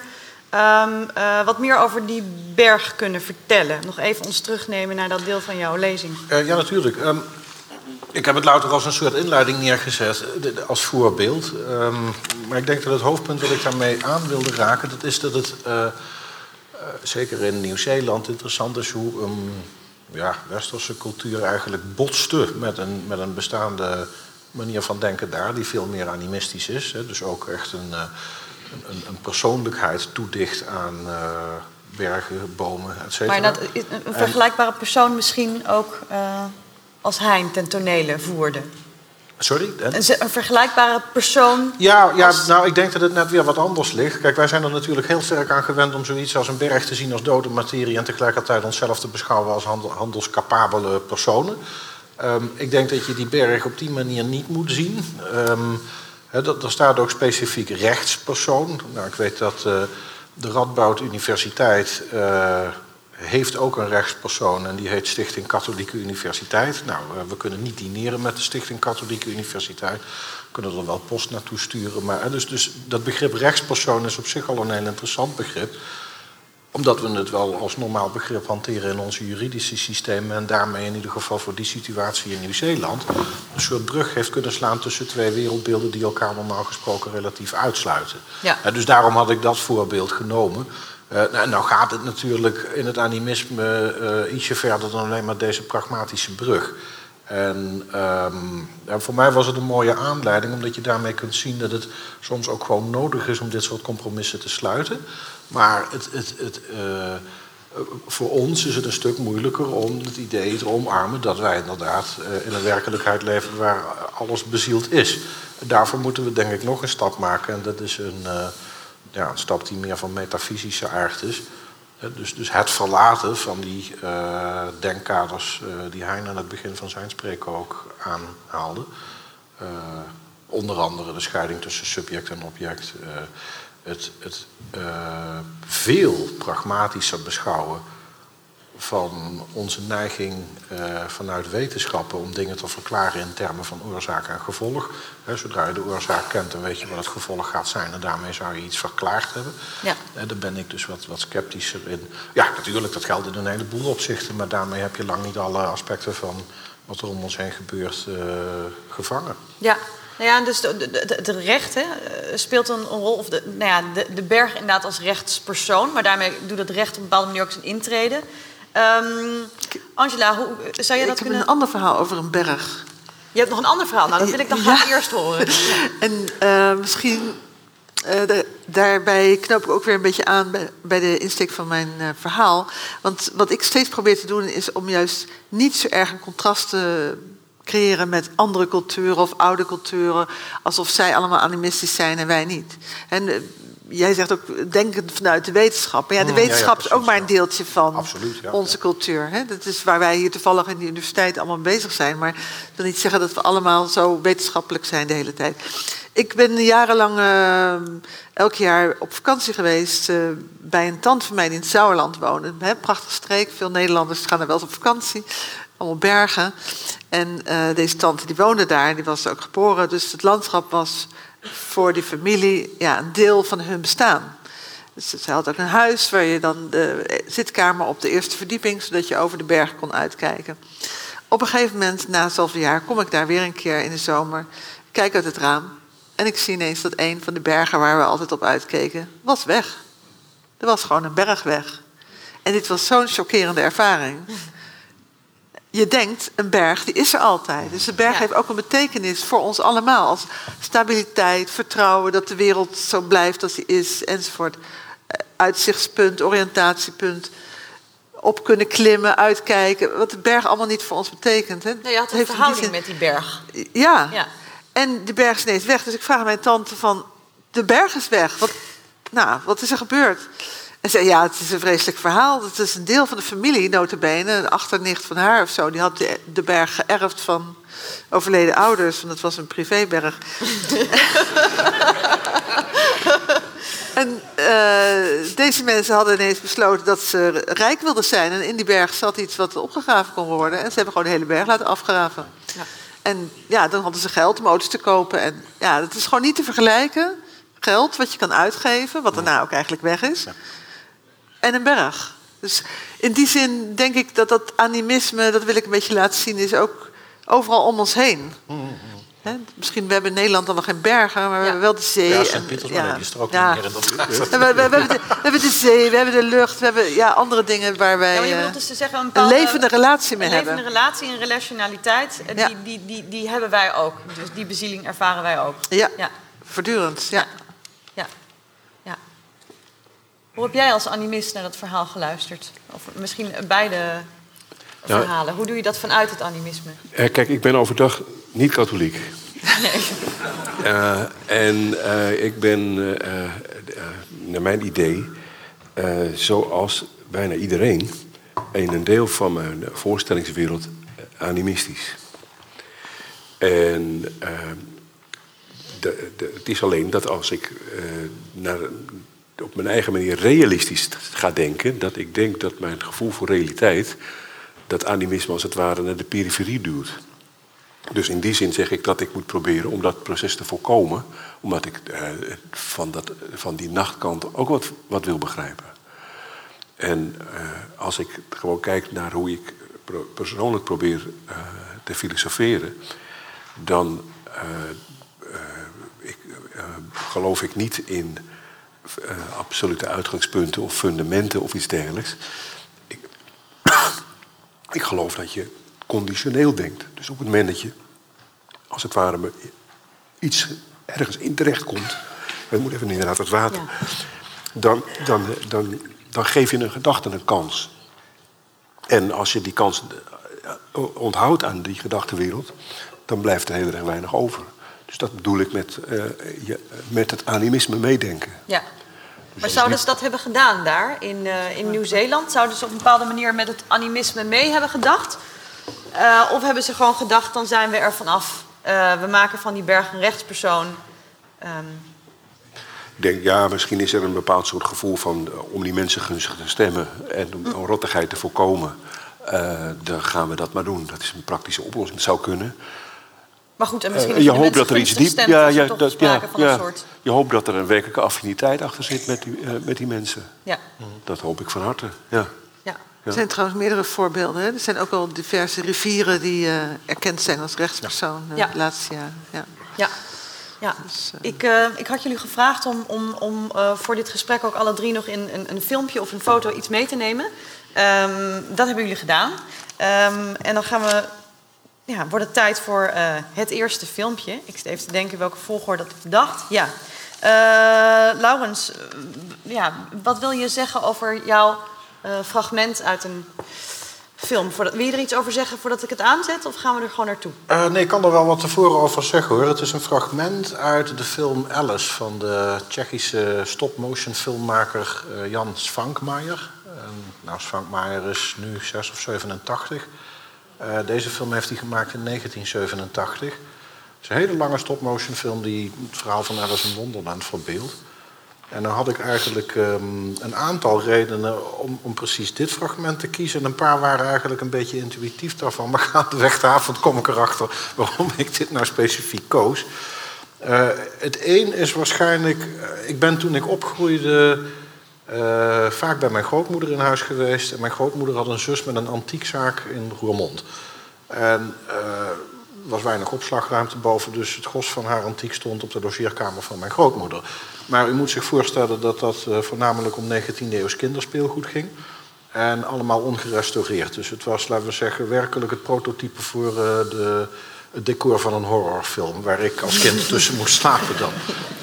S1: um, uh, wat meer over die berg kunnen vertellen? Nog even ons terugnemen naar dat deel van jouw lezing.
S2: Uh, ja, natuurlijk. Um, ik heb het louter als een soort inleiding neergezet, als voorbeeld. Um, maar ik denk dat het hoofdpunt dat ik daarmee aan wilde raken, dat is dat het uh, uh, zeker in Nieuw-Zeeland interessant is hoe een ja, westerse cultuur eigenlijk botste met een, met een bestaande manier van denken daar, die veel meer animistisch is. Hè, dus ook echt een, uh, een, een, persoonlijkheid toedicht aan bergen, bomen, et cetera.
S1: Maar dat, een vergelijkbare persoon misschien ook als Hein ten tonele voerde.
S2: Sorry?
S1: Een, een, vergelijkbare persoon?
S2: Ja, ja nou, ik denk dat het net weer wat anders ligt. Kijk, wij zijn er natuurlijk heel sterk aan gewend om zoiets als een berg te zien als dode materie... en tegelijkertijd onszelf te beschouwen als handel, handelscapabele personen. Um, ik denk dat je die berg op die manier niet moet zien. Um, he, dat, er staat ook specifiek rechtspersoon. Nou, ik weet dat uh, de Radboud Universiteit... Uh, heeft ook een rechtspersoon en die heet Stichting Katholieke Universiteit. Nou, eh, we kunnen niet dineren met de Stichting Katholieke Universiteit. We kunnen er wel post naartoe sturen. Maar, dus, dus dat begrip rechtspersoon is op zich al een heel interessant begrip. omdat we het wel als normaal begrip hanteren in onze juridische systemen en daarmee in ieder geval voor die situatie in Nieuw-Zeeland een soort brug heeft kunnen slaan tussen twee wereldbeelden die elkaar normaal gesproken relatief uitsluiten.
S1: Ja.
S2: dus daarom had ik dat voorbeeld genomen. Uh, nou, gaat het natuurlijk in het animisme uh, ietsje verder dan alleen maar deze pragmatische brug. En ja, voor mij was het een mooie aanleiding, omdat je daarmee kunt zien dat het soms ook gewoon nodig is om dit soort compromissen te sluiten. Maar het, het, het, uh, voor ons is het een stuk moeilijker om het idee te omarmen dat wij inderdaad in een werkelijkheid leven waar alles bezield is. Daarvoor moeten we denk ik nog een stap maken. En dat is een, ja, een stap die meer van metafysische aard is. Dus, dus het verlaten van die uh, denkkaders uh, die hij aan het begin van zijn spreken ook aanhaalde. Uh, onder andere de scheiding tussen subject en object. het het veel pragmatischer beschouwen van onze neiging uh, vanuit wetenschappen om dingen te verklaren in termen van oorzaak en gevolg. He, zodra je de oorzaak kent, dan weet je wat het gevolg gaat zijn en daarmee zou je iets verklaard hebben.
S1: Ja.
S2: Uh, daar ben ik dus wat, wat sceptischer in. Ja, natuurlijk, dat geldt in een heleboel opzichten, maar daarmee heb je lang niet alle aspecten van wat er om ons heen gebeurt uh, gevangen.
S1: Ja. Nou ja, dus het recht hè, speelt een rol, of de, nou ja, de, de berg inderdaad als rechtspersoon, maar daarmee doet het recht op een bepaalde manier ook zijn intrede. Um, Angela, hoe, zou jij dat
S3: ik
S1: kunnen...
S3: heb een ander verhaal over een berg.
S1: Je hebt nog een ander verhaal, nou dat wil ik dan graag ja. eerst horen. <laughs>
S3: en uh, misschien, uh, de, daarbij knoop ik ook weer een beetje aan bij, bij de insteek van mijn uh, verhaal. Want wat ik steeds probeer te doen is om juist niet zo erg een contrast te creëren met andere culturen of oude culturen, alsof zij allemaal animistisch zijn en wij niet. En jij zegt ook denkend vanuit de wetenschap. Maar ja, de wetenschap ja, ja, precies, is ook maar een deeltje van
S2: Absoluut,
S3: onze cultuur. Hè? Dat is waar wij hier toevallig in de universiteit allemaal bezig zijn. Maar dat wil niet zeggen dat we allemaal zo wetenschappelijk zijn de hele tijd. Ik ben jarenlang uh, elk jaar op vakantie geweest uh, bij een tante van mij die in het Sauerland woonde. Hè? Prachtige streek, veel Nederlanders gaan er wel eens op vakantie. Allemaal bergen. En uh, deze tante die woonde daar, die was ook geboren. Dus het landschap was voor die familie ja, een deel van hun bestaan. Dus ze had ook een huis waar je dan de zitkamer op de eerste verdieping, zodat je over de berg kon uitkijken. Op een gegeven moment, na zoveel jaar, kom ik daar weer een keer in de zomer, kijk uit het raam en ik zie ineens dat een van de bergen waar we altijd op uitkeken, was weg. Er was gewoon een berg weg. En dit was zo'n chockerende ervaring. Je denkt, een berg, die is er altijd. Dus de berg ja. heeft ook een betekenis voor ons allemaal. Als stabiliteit, vertrouwen dat de wereld zo blijft als die is, enzovoort. Uitzichtspunt, oriëntatiepunt. Op kunnen klimmen, uitkijken. Wat de berg allemaal niet voor ons betekent. Hè.
S1: Nee, je had een
S3: heeft
S1: verhouding met die berg.
S3: Ja.
S1: ja.
S3: En de berg is ineens weg. Dus ik vraag mijn tante van, de berg is weg. Wat, nou, wat is er gebeurd? En zei, ja, het is een vreselijk verhaal. Het is een deel van de familie, notabene. Een achternicht van haar of zo. Die had de, de berg geërfd van overleden ouders. Want het was een privéberg. <laughs> en uh, deze mensen hadden ineens besloten dat ze rijk wilden zijn. En in die berg zat iets wat opgegraven kon worden. En ze hebben gewoon de hele berg laten afgraven. Ja. En ja, dan hadden ze geld om auto's te kopen. En ja, dat is gewoon niet te vergelijken. Geld wat je kan uitgeven, wat daarna ook eigenlijk weg is. Ja en een berg. Dus in die zin denk ik dat dat animisme, dat wil ik een beetje laten zien, is ook overal om ons heen. Mm-hmm. He, misschien we hebben in Nederland dan nog geen bergen, maar ja. we hebben wel de zee.
S2: Ja, Sint-Petersburg ja. is er ook ja. niet meer in dat
S3: we, we, we, hebben de, we hebben de zee, we hebben de lucht, we hebben ja, andere dingen waar wij
S1: ja, je bedoelt dus te zeggen, een,
S3: bepaalde, een levende relatie mee
S1: een
S3: hebben.
S1: Een levende relatie, een relationaliteit, die, die, die, die hebben wij ook. Dus die bezieling ervaren wij ook.
S3: Ja, ja. voortdurend. ja.
S1: Hoe heb jij als animist naar dat verhaal geluisterd? Of misschien beide nou, verhalen. Hoe doe je dat vanuit het animisme?
S4: Uh, kijk, ik ben overdag niet katholiek.
S1: Nee. <laughs>
S4: Uh, en uh, ik ben, naar mijn idee, zoals bijna iedereen... in een deel van mijn voorstellingswereld animistisch. En de, de, het is alleen dat als ik naar op mijn eigen manier realistisch ga denken, dat ik denk dat mijn gevoel voor realiteit dat animisme als het ware naar de periferie duwt. Dus in die zin zeg ik dat ik moet proberen om dat proces te voorkomen, omdat ik eh, van, dat, van die nachtkant ook wat, wat wil begrijpen. En eh, als ik gewoon kijk naar hoe ik persoonlijk probeer eh, te filosoferen, dan ik, geloof ik niet in eh, absolute uitgangspunten of fundamenten of iets dergelijks. Ik, ik geloof dat je conditioneel denkt. Dus op het moment dat je, als het ware, me- iets ergens in terecht komt. Ik moet even inderdaad het water. Dan, dan, dan, dan geef je een gedachte een kans. En als je die kans eh, onthoudt aan die gedachtenwereld, dan blijft er heel erg weinig over. Dus dat bedoel ik met, eh, je, met het animisme meedenken.
S1: Ja. Maar zouden ze dat hebben gedaan daar in, eh, in Nieuw-Zeeland? Zouden ze op een bepaalde manier met het animisme mee hebben gedacht? Eh, of hebben ze gewoon gedacht, dan zijn we er vanaf. Eh we maken van die berg een rechtspersoon. Ehm,
S4: Ik denk, ja, misschien is er een bepaald soort gevoel van om die mensen gunstig te stemmen en om om rottigheid te voorkomen. dan gaan we dat maar doen. Dat is een praktische oplossing. Het zou kunnen.
S1: Maar goed, en misschien
S4: Eh,
S1: is
S4: je
S1: de
S4: hoopt dat er iets diep. Ja,
S1: is
S4: ja, dat, ja,
S1: van
S4: ja.
S1: een soort.
S4: Je hoopt dat er een werkelijke affiniteit achter zit met die, eh, met die mensen.
S1: Ja,
S4: Dat hoop ik van harte. Ja.
S1: ja.
S3: Er zijn trouwens meerdere voorbeelden. Hè? Er zijn ook al diverse rivieren die eh, erkend zijn als rechtspersoon eh,
S1: Ja.
S3: de laatste jaren. Ja.
S1: Ja. ja.
S3: Dus,
S1: Ik, eh, ik had jullie gevraagd om, om, om eh, voor dit gesprek ook alle drie nog in een, een filmpje of een foto iets mee te nemen. Ehm, dat hebben jullie gedaan. Ehm, en dan gaan we, ja, wordt het tijd voor eh, het eerste filmpje. Ik zit even te denken welke volgorde dat ik dacht. Ja. Eh, Laurens, eh, ja, wat wil je zeggen over jouw fragment uit een film? Wil je er iets over zeggen voordat ik het aanzet of gaan we er gewoon naartoe?
S2: Nee, ik kan er wel wat tevoren over zeggen hoor. Het is een fragment uit de film Alice van de Tsjechische stop-motion filmmaker Jan Svankmajer. En, nou, Svankmajer is nu 6 of 87. Eh, deze film heeft hij gemaakt in 1987. Het is een hele lange stop-motion film die het verhaal van Alice in Wonderland verbeeldt. En dan had ik eigenlijk ehm, een aantal redenen om, om precies dit fragment te kiezen. En een paar waren eigenlijk een beetje intuïtief daarvan. Maar gaandeweg de avond kom ik erachter waarom ik dit nou specifiek koos. Eh, het een is waarschijnlijk... eh, ik ben toen ik opgroeide eh, vaak bij mijn grootmoeder in huis geweest. En mijn grootmoeder had een zus met een antiekzaak in Roermond. En er was weinig opslagruimte boven, dus het gros van haar antiek stond op de logeerkamer van mijn grootmoeder. Maar u moet zich voorstellen dat dat eh, voornamelijk om 19e eeuws kinderspeelgoed ging. En allemaal ongerestaureerd. Dus het was, laten we zeggen, werkelijk het prototype voor de, het decor van een horrorfilm. Waar ik als kind tussen moest slapen dan.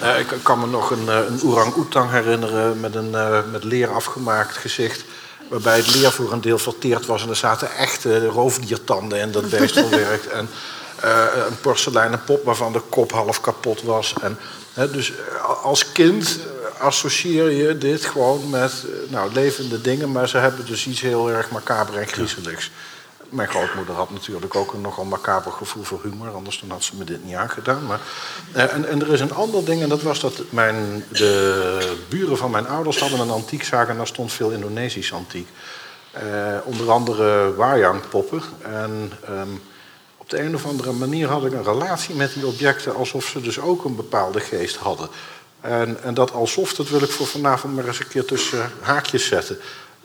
S2: Eh, ik kan me nog een, eh, een orang-oetang herinneren met een eh, met leer afgemaakt gezicht. Waarbij het leer voor een deel verteerd was en er zaten echte roofdiertanden in dat beest verwerkt. En eh, een porseleinen pop waarvan de kop half kapot was. En, dus als kind associeer je dit gewoon met nou, levende dingen, maar ze hebben dus iets heel erg macaber en griezeligs. Mijn grootmoeder had natuurlijk ook een nogal macaber gevoel voor humor, anders dan had ze me dit niet aangedaan. Maar, eh, en, en er is een ander ding, en dat was dat mijn, de buren van mijn ouders hadden een antiekzaak en daar stond veel Indonesisch antiek. Eh, onder andere wayang-poppen. En ehm, op de een of andere manier had ik een relatie met die objecten alsof ze dus ook een bepaalde geest hadden. En, en dat alsof, dat wil ik voor vanavond maar eens een keer tussen haakjes zetten.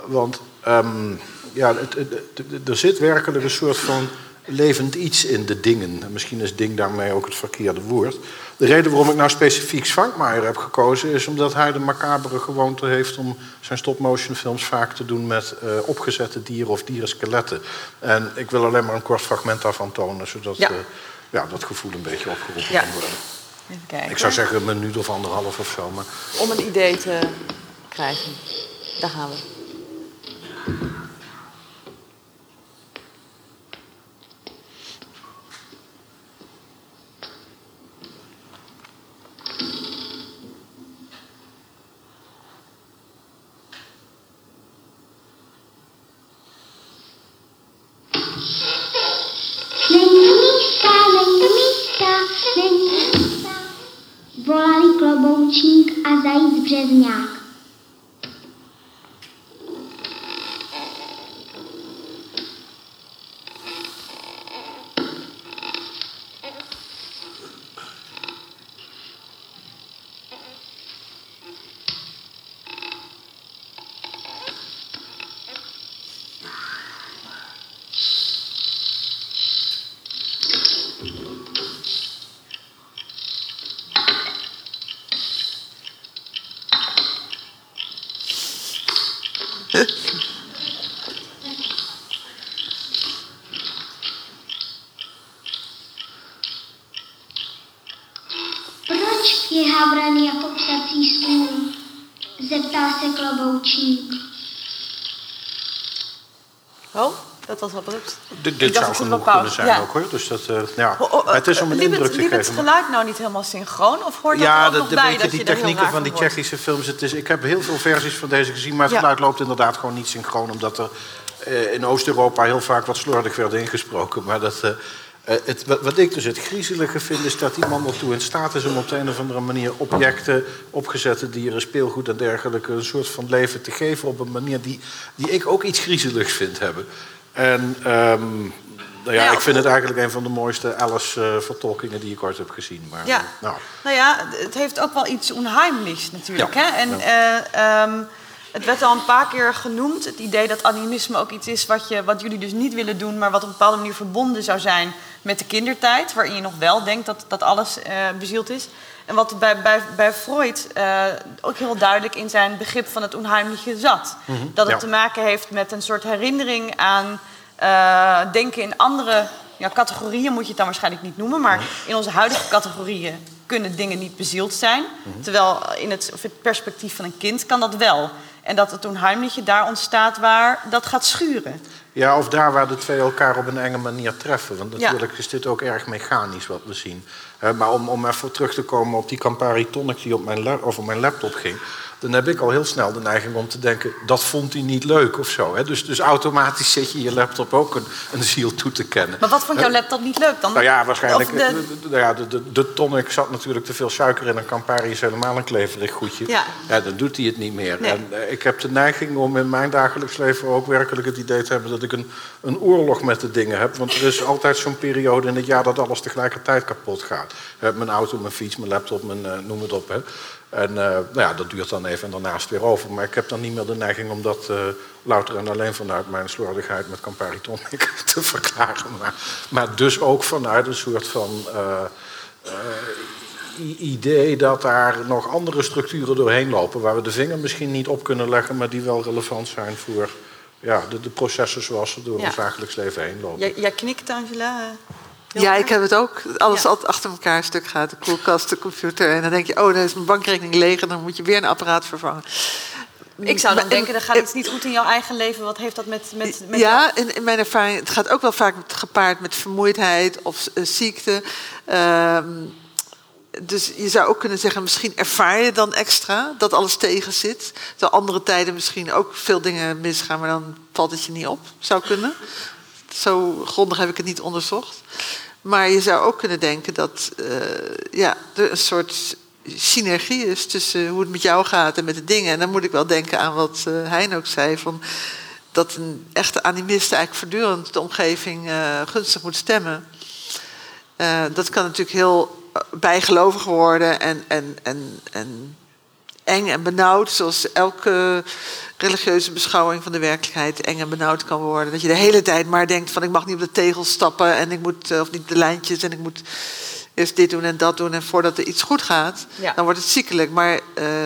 S2: Want ehm, ja, het, het- het- er zit werkelijk een soort van levend iets in de dingen. En Misschien is ding daarmee ook het verkeerde woord. De reden waarom ik nou specifiek Svankmajer heb gekozen... is omdat hij de macabere gewoonte heeft om zijn stop-motion films vaak te doen... met eh, opgezette dieren of dierenskeletten. En ik wil alleen maar een kort fragment daarvan tonen... zodat
S1: Ja.
S2: eh, ja, dat gevoel een beetje opgeroepen
S1: Ja.
S2: kan worden.
S1: Even kijken.
S2: Ik zou zeggen een minuut of anderhalf of zo. Maar
S1: Om een idee te krijgen. Daar gaan we.
S2: Dit, zou
S1: het
S2: genoeg kunnen zijn ook hoor. Dus dat, eh, ja.
S1: Oh, oh,
S2: het is om een
S1: liep
S2: indruk
S1: het,
S2: te
S1: liep het
S2: geven. maar-
S1: geluid nou niet helemaal synchroon? Of hoort dat
S2: Ja,
S1: ook
S2: dat,
S1: nog
S2: de,
S1: bij dat
S2: die
S1: je
S2: technieken van die? Tsjechische films. Het is, ik heb heel veel versies van deze gezien, maar het
S1: Ja.
S2: geluid loopt inderdaad gewoon niet synchroon. Omdat er eh, in Oost-Europa heel vaak wat slordig werd ingesproken. Maar dat, eh, het, wat, wat ik dus het griezelige vind, is dat die man ertoe in staat is om op de een of andere manier objecten, opgezette dieren, speelgoed en dergelijke een soort van leven te geven op een manier die, die ik ook iets griezeligs vind hebben. En ehm, nou ja,
S1: Ja,
S2: ik vind het eigenlijk een van de mooiste Alice-vertolkingen die ik ooit heb gezien. Maar,
S1: Ja.
S2: eh, nou,
S1: Nou ja, het heeft ook wel iets onheimlichs natuurlijk.
S2: Ja,
S1: Hè? En eh, ehm, het werd al een paar keer genoemd, het idee dat animisme ook iets is wat, je, wat jullie dus niet willen doen, maar wat op een bepaalde manier verbonden zou zijn met de kindertijd, waarin je nog wel denkt dat, dat alles eh, bezield is. En wat bij, bij, bij Freud eh, ook heel duidelijk in zijn begrip van het onheimliche zat. Dat het
S2: ja.
S1: te maken heeft met een soort herinnering aan eh, denken in andere ja, categorieën, moet je het dan waarschijnlijk niet noemen. Maar in onze huidige categorieën kunnen dingen niet bezield zijn. Terwijl in het, of het perspectief van een kind kan dat wel. En dat het onheimliche daar ontstaat waar dat gaat schuren.
S2: Ja, of daar waar de twee elkaar op een enge manier treffen. Want
S1: Ja.
S2: natuurlijk is dit ook erg mechanisch wat we zien. Maar om, om even terug te komen op die Campari Tonic die op mijn, of op mijn laptop ging... dan heb ik al heel snel de neiging om te denken... dat vond hij niet leuk of zo. Hè. Dus, dus automatisch zet je je laptop ook een, een ziel toe te kennen.
S1: Maar wat vond jouw laptop niet leuk dan?
S2: Nou ja, waarschijnlijk.
S1: De-
S2: nou ja, de, de, de tonic zat natuurlijk te veel suiker in. En Campari is helemaal een kleverig goedje.
S1: Ja.
S2: dan doet hij het niet meer.
S1: Nee.
S2: En eh, ik heb de neiging om in mijn dagelijks leven ook werkelijk het idee te hebben... dat ik een, een oorlog met de dingen heb. Want er is altijd zo'n periode in het jaar dat alles tegelijkertijd kapot gaat. Mijn auto, mijn fiets, mijn laptop, mijn, eh, noem het op. Hè. En eh, nou ja, dat duurt dan even en daarnaast weer over. Maar ik heb dan niet meer de neiging om dat eh, louter en alleen vanuit mijn slordigheid met Campari Tonic <laughs> te verklaren. Maar, maar dus ook vanuit een soort van eh, idee dat daar nog andere structuren doorheen lopen. Waar we de vinger misschien niet op kunnen leggen, maar die wel relevant zijn voor ja, de, de processen zoals ze door
S1: Ja.
S2: ons dagelijks leven heen lopen.
S1: Jij, jij knikt, Angela. Heel
S3: Ja,
S1: erg.
S3: ik heb het ook. Alles
S1: Ja.
S3: altijd achter elkaar een stuk gaat. De koelkast, de computer. En dan denk je, oh, dan is mijn bankrekening leeg. En dan moet je weer een apparaat vervangen.
S1: Ik zou dan denken, er gaat
S3: en-
S1: iets niet goed in jouw eigen leven. Wat heeft dat met... met, met
S3: ja, in, in mijn ervaring, het gaat ook wel vaak gepaard met vermoeidheid of eh, ziekte. Ehm, dus je zou ook kunnen zeggen, misschien ervaar je dan extra dat alles tegen zit. Terwijl andere tijden misschien ook veel dingen misgaan, maar dan valt het je niet op. Zou kunnen. Zo grondig heb ik het niet onderzocht. Maar je zou ook kunnen denken dat eh, ja, er een soort synergie is tussen hoe het met jou gaat en met de dingen. En dan moet ik wel denken aan wat eh Hein ook zei. Van dat een echte animist eigenlijk voortdurend de omgeving eh, gunstig moet stemmen. Dat kan natuurlijk heel bijgelovig worden en, en, en, en eng en benauwd, zoals elke religieuze beschouwing van de werkelijkheid eng en benauwd kan worden. Dat je de hele tijd maar denkt van ik mag niet op de tegels stappen en ik moet, eh, of niet op de lijntjes en ik moet eerst dit doen en dat doen en voordat er iets goed gaat,
S1: Ja.
S3: dan wordt het ziekelijk. Maar eh,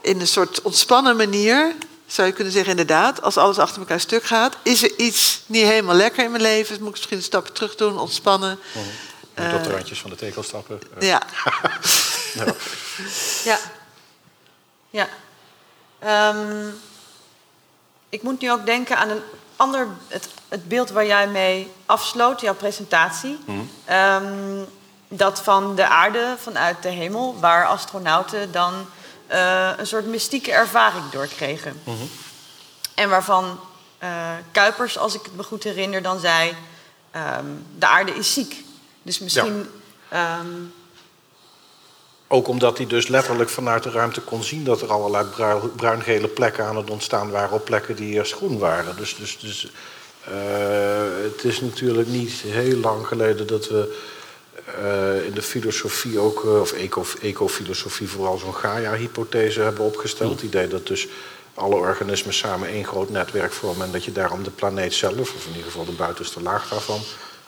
S3: in een soort ontspannen manier zou je kunnen zeggen, inderdaad, als alles achter elkaar stuk gaat, is er iets niet helemaal lekker in mijn leven, moet ik misschien een stapje terug doen, ontspannen.
S2: Moet op de randjes van de tegel stappen. Eh, <laughs>
S3: Ja.
S2: ja.
S1: Ja. Ehm, ik moet nu ook denken aan een ander... Het, het beeld waar jij mee afsloot, jouw presentatie. Ehm, dat van de aarde, vanuit de hemel... waar astronauten dan eh, een soort mystieke ervaring doorkregen. En waarvan eh, Kuipers, als ik het me goed herinner, dan zei... ehm, de aarde is ziek. Dus misschien...
S2: Ook omdat hij dus letterlijk vanuit de ruimte kon zien dat er allerlei brui- bruingele plekken aan het ontstaan waren op plekken die eerst groen waren. Dus, dus, dus eh, het is natuurlijk niet heel lang geleden dat we eh, in de filosofie ook, eh, of eco, ecofilosofie vooral zo'n Gaia-hypothese hebben opgesteld. Het idee dat dus alle organismen samen één groot netwerk vormen en dat je daarom de planeet zelf, of in ieder geval de buitenste laag daarvan,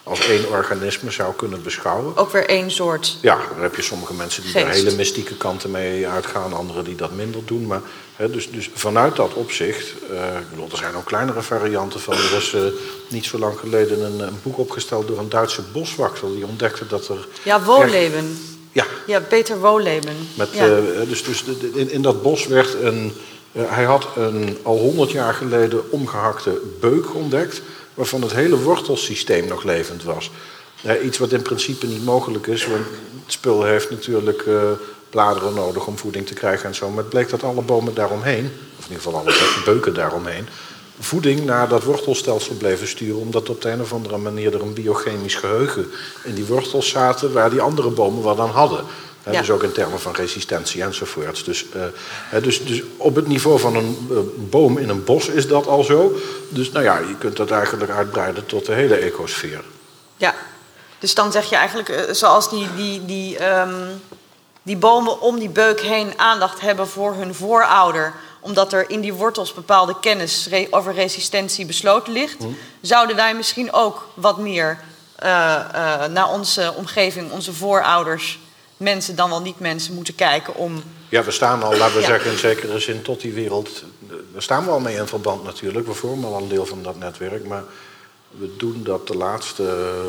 S2: als één organisme zou kunnen beschouwen.
S1: Ook weer één soort.
S2: Ja, dan heb je sommige mensen die daar
S1: Geest.
S2: hele mystieke kanten mee uitgaan, anderen die dat minder doen. Maar, hè, dus, dus vanuit dat opzicht, eh, ik bedoel, er zijn ook kleinere varianten van. Er is eh, niet zo lang geleden een, een boek opgesteld door een Duitse boswachter. Die ontdekte dat er.
S1: Ja, Wohleben.
S2: Ja,
S1: Ja, Peter Wohleben.
S2: met,
S1: ja.
S2: eh, dus, dus in, in dat bos werd een. hij had een al honderd jaar geleden omgehakte beuk ontdekt. Waarvan het hele wortelsysteem nog levend was. Iets wat in principe niet mogelijk is, want het spul heeft natuurlijk eh, bladeren nodig om voeding te krijgen en zo. Maar het bleek dat alle bomen daaromheen, of in ieder geval alle beuken daaromheen, voeding naar dat wortelstelsel bleven sturen, omdat op de een of andere manier er een biochemisch geheugen in die wortels zaten, waar die andere bomen wat aan hadden.
S1: Ja.
S2: Dus ook in termen van resistentie enzovoorts. Dus, eh, dus, dus op het niveau van een eh, boom in een bos is dat al zo. Dus nou ja, je kunt dat eigenlijk uitbreiden tot de hele ecosfeer.
S1: Ja, dus dan zeg je eigenlijk, eh, zoals die, die, die, ehm, die bomen om die beuk heen aandacht hebben voor hun voorouder, omdat er in die wortels bepaalde kennis re- over resistentie besloten ligt, zouden wij misschien ook wat meer naar onze omgeving, onze voorouders, mensen dan wel niet mensen, moeten kijken om.
S2: Ja, we staan al, laten we
S1: Ja.
S2: zeggen, in zekere zin tot die wereld. Daar staan we al mee in verband natuurlijk. We vormen al een deel van dat netwerk. Maar we doen dat de laatste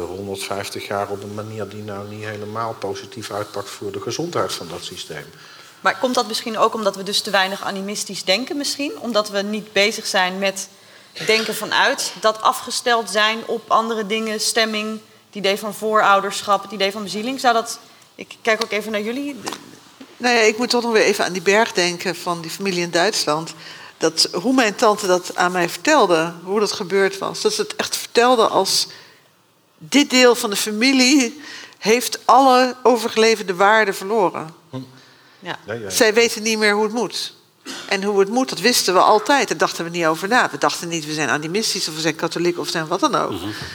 S2: 150 jaar op een manier die nou niet helemaal positief uitpakt voor de gezondheid van dat systeem.
S1: Maar komt dat misschien ook omdat we dus te weinig animistisch denken misschien? Omdat we niet bezig zijn met denken vanuit, dat afgesteld zijn op andere dingen, stemming, het idee van voorouderschap, het idee van bezieling. Zou dat... Ik kijk ook even naar jullie.
S3: Nou ja, ik moet toch nog weer even aan die berg denken van die familie in Duitsland. Dat, hoe mijn tante dat aan mij vertelde, hoe dat gebeurd was. Dat ze het echt vertelde als... dit deel van de familie heeft alle overgeleverde waarden verloren.
S1: Ja.
S2: Ja, ja, ja.
S3: Zij weten niet meer hoe het moet. En hoe het moet, dat wisten we altijd. Daar dachten we niet over na. We dachten niet, we zijn animistisch of we zijn katholiek of we zijn wat dan ook.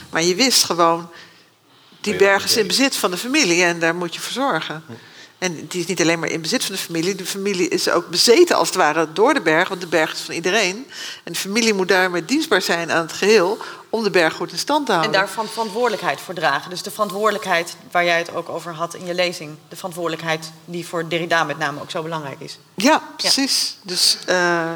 S3: Maar je wist gewoon, die berg is in bezit van de familie en daar moet je voor zorgen. En die is niet alleen maar in bezit van de familie. De familie is ook bezeten als het ware door de berg, want de berg is van iedereen. En de familie moet daarmee dienstbaar zijn aan het geheel om de berg goed in stand te
S1: En
S3: houden.
S1: daarvan verantwoordelijkheid voor dragen. Dus de verantwoordelijkheid waar jij het ook over had in je lezing. De verantwoordelijkheid die voor Derrida met name ook zo belangrijk is.
S3: Ja, precies. Dus eh,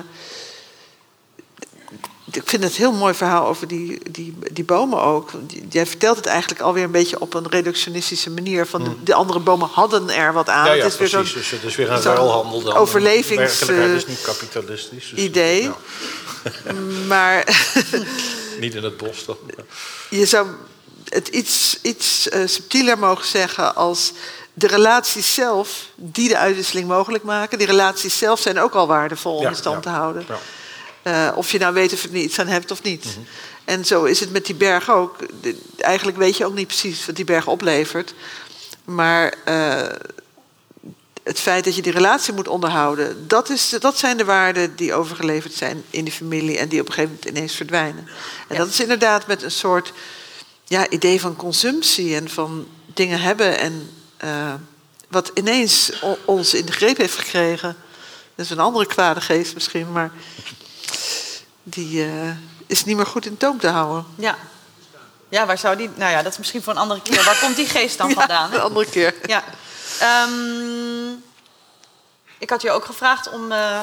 S3: ik vind het een heel mooi verhaal over die, die, die bomen ook. Jij vertelt het eigenlijk alweer een beetje op een reductionistische manier. Van de, de andere bomen hadden er wat aan.
S2: Ja, ja,
S3: het is weer
S2: precies. Dus het is weer een ruilhandel dan.
S3: overlevings,
S2: Werkelijkheid is
S3: eh,
S2: niet kapitalistisch. dus-
S3: idee.
S2: ja, <laughs>
S3: Maar <laughs>
S2: niet in het bos dan.
S3: je zou het iets, iets eh, subtieler mogen zeggen als de relaties zelf die de uitwisseling mogelijk maken. Die relaties zelf zijn ook al waardevol om
S2: Ja,
S3: in stand
S2: ja.
S3: te houden.
S2: Ja.
S3: Eh, of je nou weet of je er iets aan hebt of niet. En zo is het met die berg ook. De- eigenlijk weet je ook niet precies wat die berg oplevert. Maar eh, het feit dat je die relatie moet onderhouden... Dat, is, dat zijn de waarden die overgeleverd zijn in die familie... en die op een gegeven moment ineens verdwijnen. En
S1: Ja.
S3: dat is inderdaad met een soort ja, idee van consumptie... en van dingen hebben en... eh, wat ineens ons in de greep heeft gekregen. Dat is een andere kwade geest misschien, maar die eh, is niet meer goed in toom te houden.
S1: Ja. Ja, waar zou die... Nou ja, dat is misschien voor een andere keer. Waar komt die geest dan <laughs> vandaan?
S3: Ja, een andere keer.
S1: Ja. Ehm, ik had je ook gevraagd om uh,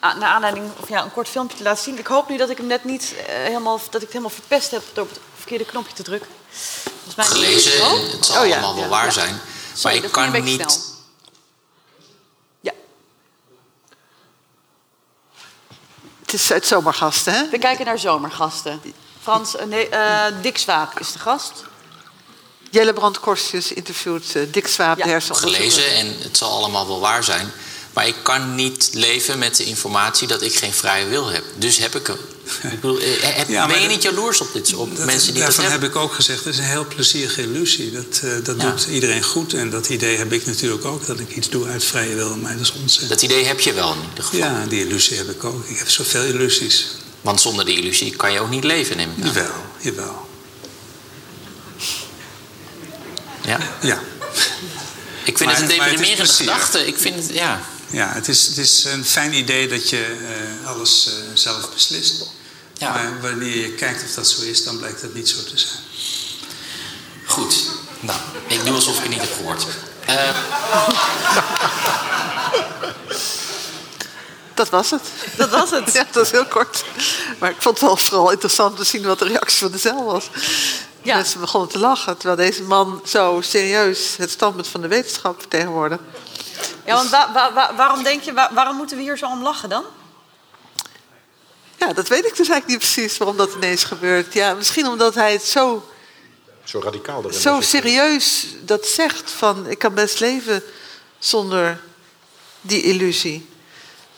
S1: naar aanleiding of ja, een kort filmpje te laten zien. Ik hoop nu dat ik hem net niet eh, helemaal dat ik het helemaal verpest heb door op het verkeerde knopje te drukken. Volgens mij
S5: gelezen
S1: Oh.
S5: en het zal
S3: Oh ja,
S5: allemaal wel
S3: ja,
S5: waar
S3: ja.
S5: zijn.
S1: Sorry,
S5: maar ik kan niet.
S1: snel.
S3: Het is uit zomergasten, hè?
S1: we kijken naar zomergasten. Frans, eh, nee, eh, Dick Swaap is de gast.
S3: Jelle Brand Korstjes interviewt eh, Dick Swaap,
S1: Ja,
S3: de hersenonderzoeker.
S5: gelezen en het zal allemaal wel waar zijn. Maar ik kan niet leven met de informatie dat ik geen vrije wil heb. Dus heb ik hem. Ik bedoel, eh, heb,
S6: Ja,
S5: ben je niet jaloers op, dit, op
S6: Dat-
S5: mensen die dat
S6: daarvan heb ik ook gezegd, dat is een heel plezierige illusie. Dat, eh, dat
S5: Ja.
S6: doet iedereen goed. En dat idee heb ik natuurlijk ook, dat ik iets doe uit vrije wil. Maar dat is onzin.
S5: Dat idee heb je wel in ieder geval.
S6: Ja, die illusie heb ik ook. Ik heb zoveel illusies.
S5: Want zonder die illusie kan je ook niet leven, neem ik aan.
S6: Jawel, jawel.
S5: Ja?
S6: Ja.
S5: Ik vind
S6: Maar-
S5: het een deprimerende gedachte. Ik vind het, ja.
S6: Ja, het is, het is een fijn idee dat je eh, alles eh, zelf beslist.
S5: Ja.
S6: Maar wanneer je kijkt of dat zo is, dan blijkt dat niet zo te zijn.
S5: Goed. Nou, ik doe alsof ik het niet heb gehoord. Eh,
S3: Dat was het.
S1: Dat was het.
S3: Ja, dat is heel kort. Maar ik vond het wel vooral interessant te zien wat de reactie van de cel was.
S1: Ja.
S3: Mensen begonnen te lachen, terwijl deze man zo serieus het standpunt van de wetenschap vertegenwoordigt.
S1: Ja, want wa- wa- wa- waarom denk je, wa- waarom moeten we hier zo om lachen dan?
S3: Ja, dat weet ik dus eigenlijk niet precies waarom dat ineens gebeurt. Ja, misschien omdat hij het zo,
S2: Zo radicaal erin.
S3: zo serieus dat zegt van ik kan best leven zonder die illusie.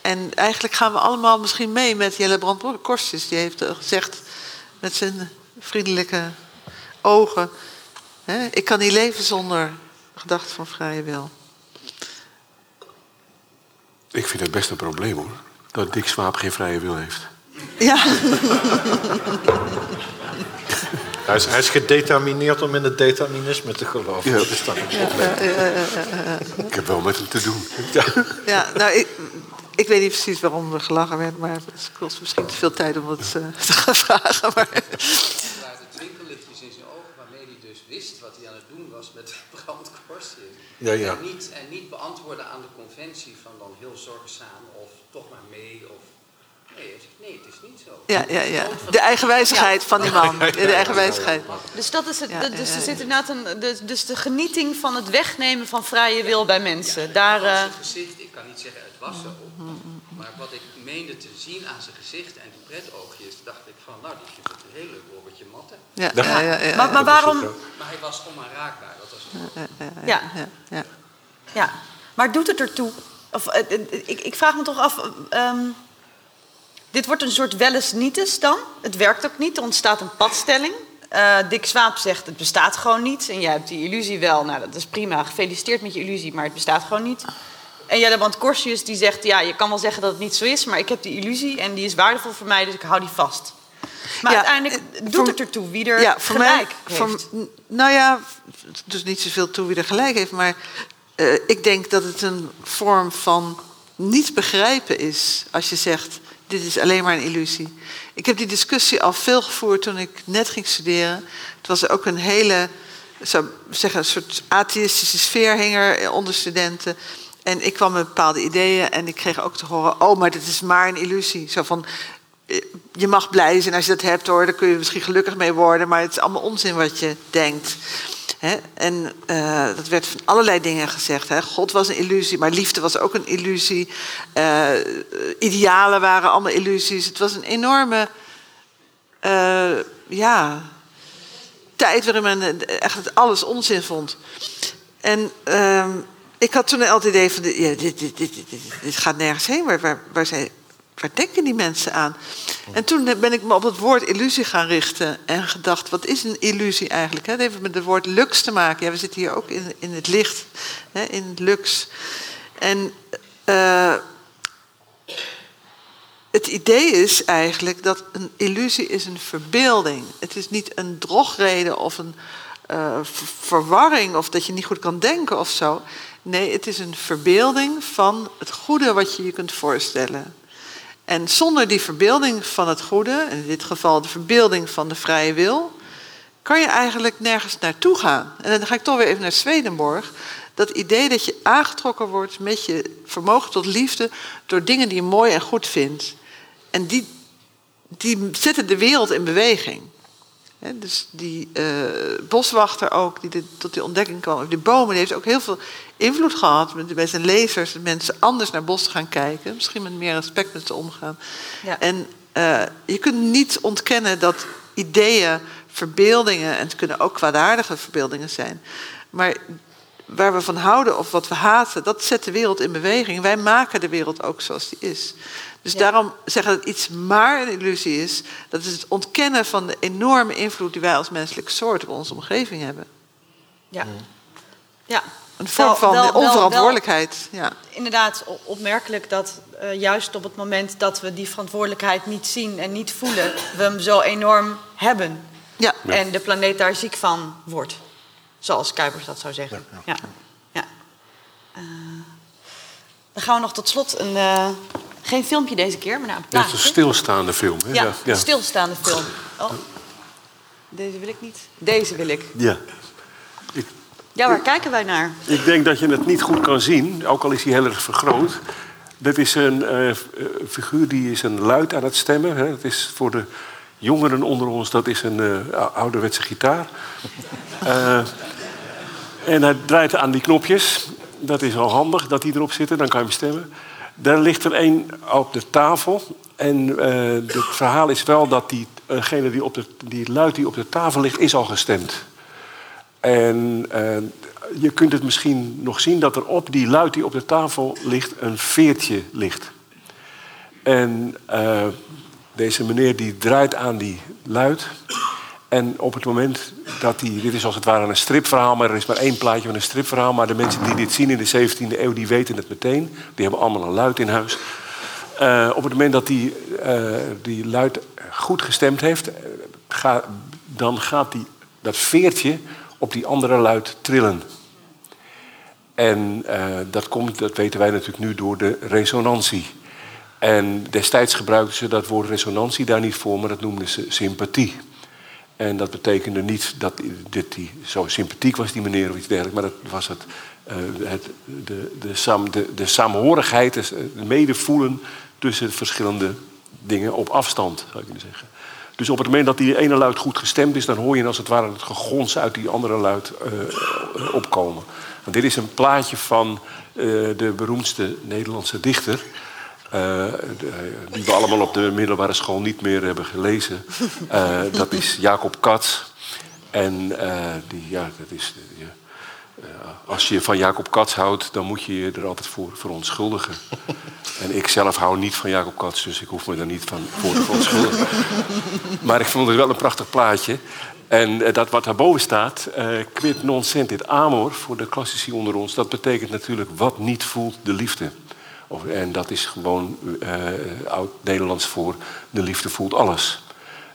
S3: En eigenlijk gaan we allemaal misschien mee met Jelle Brand Korstjes. Die heeft gezegd met zijn vriendelijke ogen... Hè, ik kan niet leven zonder gedachte van vrije wil.
S4: Ik vind het best een probleem hoor. Dat Dick Swaap geen vrije wil heeft.
S3: Ja, <laughs>
S2: Hij is, hij is gedetermineerd om in het determinisme te geloven.
S4: Ja.
S2: Dat is dan een probleem.
S4: Ik heb wel met hem te doen.
S3: ja nou, ik, ik weet niet precies waarom er gelachen werd... maar het kost misschien te veel tijd om het eh, te gaan vragen. Maar...
S7: de twinkellichtjes in zijn ogen waarmee hij dus wist wat hij aan het doen was met brandkorstjes.
S2: Ja, ja.
S7: En, niet, en niet beantwoorden aan de conventie van dan heel zorgzaam of toch maar mee of... Nee, het is niet zo.
S3: Ja, ja, ja. De eigenwijzigheid van die man. <laughs> De eigenwijzigheid.
S1: Dus, dat is het, dus er zit inderdaad een, dus, dus de genieting van het wegnemen van vrije wil bij mensen. Daar, eh,
S7: zijn gezicht, ik kan niet zeggen het was zo, maar wat ik meende te zien aan zijn gezicht en die pretoogjes, dacht ik van, nou, die vindt het een heel leuk Robertje Matten.
S3: Ja, ja, ja, ja,
S1: maar, maar waarom...
S7: Maar hij was onaanraakbaar, dat was het.
S1: Ja,
S3: ja, ja.
S1: ja. Maar doet het ertoe? Of, eh, eh, ik, ik vraag me toch af... ehm, dit wordt een soort welles nietes dan. Het werkt ook niet. Er ontstaat een padstelling. Eh, Dick Swaap zegt het bestaat gewoon niet. En jij hebt die illusie wel. Nou, dat is prima. Gefeliciteerd met je illusie, maar het bestaat gewoon niet. En Jelle Brand Korsius die zegt... ja, je kan wel zeggen dat het niet zo is... maar ik heb die illusie en die is waardevol voor mij... dus ik hou die vast. Maar
S3: Ja,
S1: uiteindelijk doet
S3: voor-
S1: het ertoe wie er
S3: Ja, voor
S1: gelijk
S3: mij,
S1: heeft.
S3: voor, nou ja, dus niet zoveel toe wie er gelijk heeft, maar eh, ik denk dat het een vorm van niet begrijpen is als je zegt, dit is alleen maar een illusie. Ik heb die discussie al veel gevoerd toen ik net ging studeren. Het was ook een hele, zou zeggen, een soort atheïstische sfeer hing er onder studenten. En ik kwam met bepaalde ideeën en ik kreeg ook te horen, oh, maar dit is maar een illusie. Zo van, eh, je mag blij zijn als je dat hebt hoor, daar kun je misschien gelukkig mee worden, maar het is allemaal onzin wat je denkt. En eh, dat werd van allerlei dingen gezegd. Hè? God was een illusie, maar liefde was ook een illusie. Eh, idealen waren allemaal illusies. Het was een enorme ja, tijd waarin men echt alles onzin vond. En ehm, ik had toen al het idee van, ja, dit, dit, dit, dit, gaat nergens heen. Waar, waar, waar, zijn, waar denken die mensen aan? En toen ben ik me op het woord illusie gaan richten en gedacht, wat is een illusie eigenlijk? Het heeft met het woord lux te maken. Ja, we zitten hier ook in, in het licht, in het lux. En eh, het idee is eigenlijk dat een illusie is een verbeelding. Het is niet een drogreden of een eh, ver- verwarring of dat je niet goed kan denken of zo. Nee, het is een verbeelding van het goede wat je je kunt voorstellen. En zonder die verbeelding van het goede, in dit geval de verbeelding van de vrije wil, kan je eigenlijk nergens naartoe gaan. En dan ga ik toch weer even naar Swedenborg. Dat idee dat je aangetrokken wordt met je vermogen tot liefde door dingen die je mooi en goed vindt. En die, die zetten de wereld in beweging. Dus die eh, boswachter ook, die dit- tot die ontdekking kwam, over die bomen, die heeft ook heel veel invloed gehad met, bij zijn lezers. Dat mensen anders naar bos gaan kijken, misschien met meer respect met ze omgaan.
S1: Ja.
S3: En eh, je kunt niet ontkennen dat ideeën, verbeeldingen, en het kunnen ook kwaadaardige verbeeldingen zijn, maar waar we van houden of wat we haten, dat zet de wereld in beweging. Wij maken de wereld ook zoals die is. Dus
S1: Ja.
S3: daarom zeggen dat iets maar een illusie is, dat is het ontkennen van de enorme invloed die wij als menselijke soort op onze omgeving hebben.
S1: Ja. ja.
S3: Een vorm
S1: Wel-
S3: van
S1: wel- wel-
S3: onverantwoordelijkheid. Ja.
S1: inderdaad opmerkelijk dat eh, juist op het moment dat we die verantwoordelijkheid niet zien en niet voelen, we hem zo enorm hebben.
S3: Ja.
S1: En de planeet daar ziek van wordt. Zoals Kuipers dat zou zeggen. Ja. ja. Eh, dan gaan we nog tot slot een, eh, Geen filmpje deze keer, maar nou, een
S4: Dat is
S1: plaatje.
S4: een stilstaande film. Hè?
S1: Ja, een stilstaande film. Oh. Deze wil ik niet. Deze wil ik.
S4: ja.
S1: Ja, waar kijken wij naar?
S4: Ik denk dat je het niet goed kan zien, ook al is hij heel erg vergroot. Dit is een eh, eh, figuur die is een luid aan het stemmen. Hè. Het is voor de jongeren onder ons, dat is een eh, ou- ouderwetse gitaar. <laughs> En hij draait aan die knopjes. Dat is al handig dat die erop zitten, dan kan je hem stemmen. Daar ligt er één op de tafel. En eh, het verhaal is wel dat diegene die, op de, die luid die op de tafel ligt, is al gestemd. En eh, je kunt het misschien nog zien dat er op die luid die op de tafel ligt een veertje ligt. En eh, deze meneer die draait aan die luid. En op het moment dat hij... Dit is als het ware een stripverhaal, maar er is maar één plaatje van een stripverhaal. Maar de mensen die dit zien in de 17e eeuw, die weten het meteen. Die hebben allemaal een luid in huis. Eh, op het moment dat die, eh, die luid goed gestemd heeft... eh, ga- dan gaat die, dat veertje op die andere luid trillen. En dat komt, dat weten wij natuurlijk nu, door de resonantie. En destijds gebruikten ze dat woord resonantie daar niet voor, maar dat noemden ze sympathie. En dat betekende niet dat dit die zo sympathiek was, die meneer of iets dergelijks, maar dat was het, eh, het, de, de, saam, de, de saamhorigheid, het medevoelen tussen verschillende dingen op afstand, zou ik kunnen zeggen. Dus op het moment dat die ene luid goed gestemd is, dan hoor je als het ware het gegons uit die andere luid eh, opkomen. Want dit is een plaatje van eh, de beroemdste Nederlandse dichter. Eh, de- die we allemaal op de middelbare school niet meer hebben gelezen. Eh, dat is Jacob Katz. En eh, die, ja, dat is. eh, als je van Jacob Katz houdt, dan moet je je er altijd voor verontschuldigen. En ik zelf hou niet van Jacob Katz, dus ik hoef me daar niet van voor te verontschuldigen. Maar ik vond het wel een prachtig plaatje. En eh, dat wat daarboven staat, eh, quid non sentit amor, voor de klassici onder ons, dat betekent natuurlijk wat niet voelt de liefde. En dat is gewoon eh, oud-Nederlands voor de liefde voelt alles.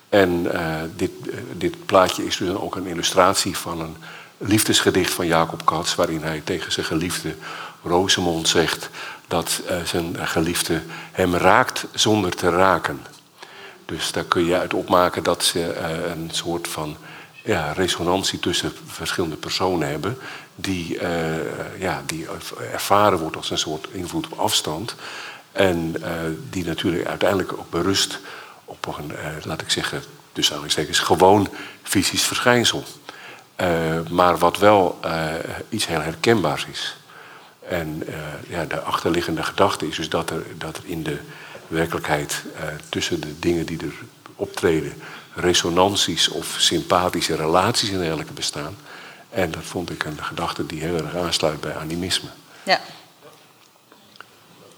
S4: En eh, dit, eh, dit plaatje is dus ook een illustratie van een liefdesgedicht van Jacob Katz, waarin hij tegen zijn geliefde Rosemond zegt dat zijn geliefde hem raakt zonder te raken. Dus daar kun je uit opmaken dat ze een soort van ja, resonantie tussen verschillende personen hebben, die, eh, ja, die ervaren wordt als een soort invloed op afstand. En eh, die natuurlijk uiteindelijk ook berust op een, eh, laat ik zeggen, dus aanhalingstekens, gewoon fysisch verschijnsel. Maar wat wel iets heel herkenbaars is. En ja, de achterliggende gedachte is dus dat er, dat in de werkelijkheid tussen de dingen die er optreden, resonanties of sympathische relaties en dergelijke bestaan. En dat vond ik een gedachte die heel erg aansluit bij animisme.
S1: Ja.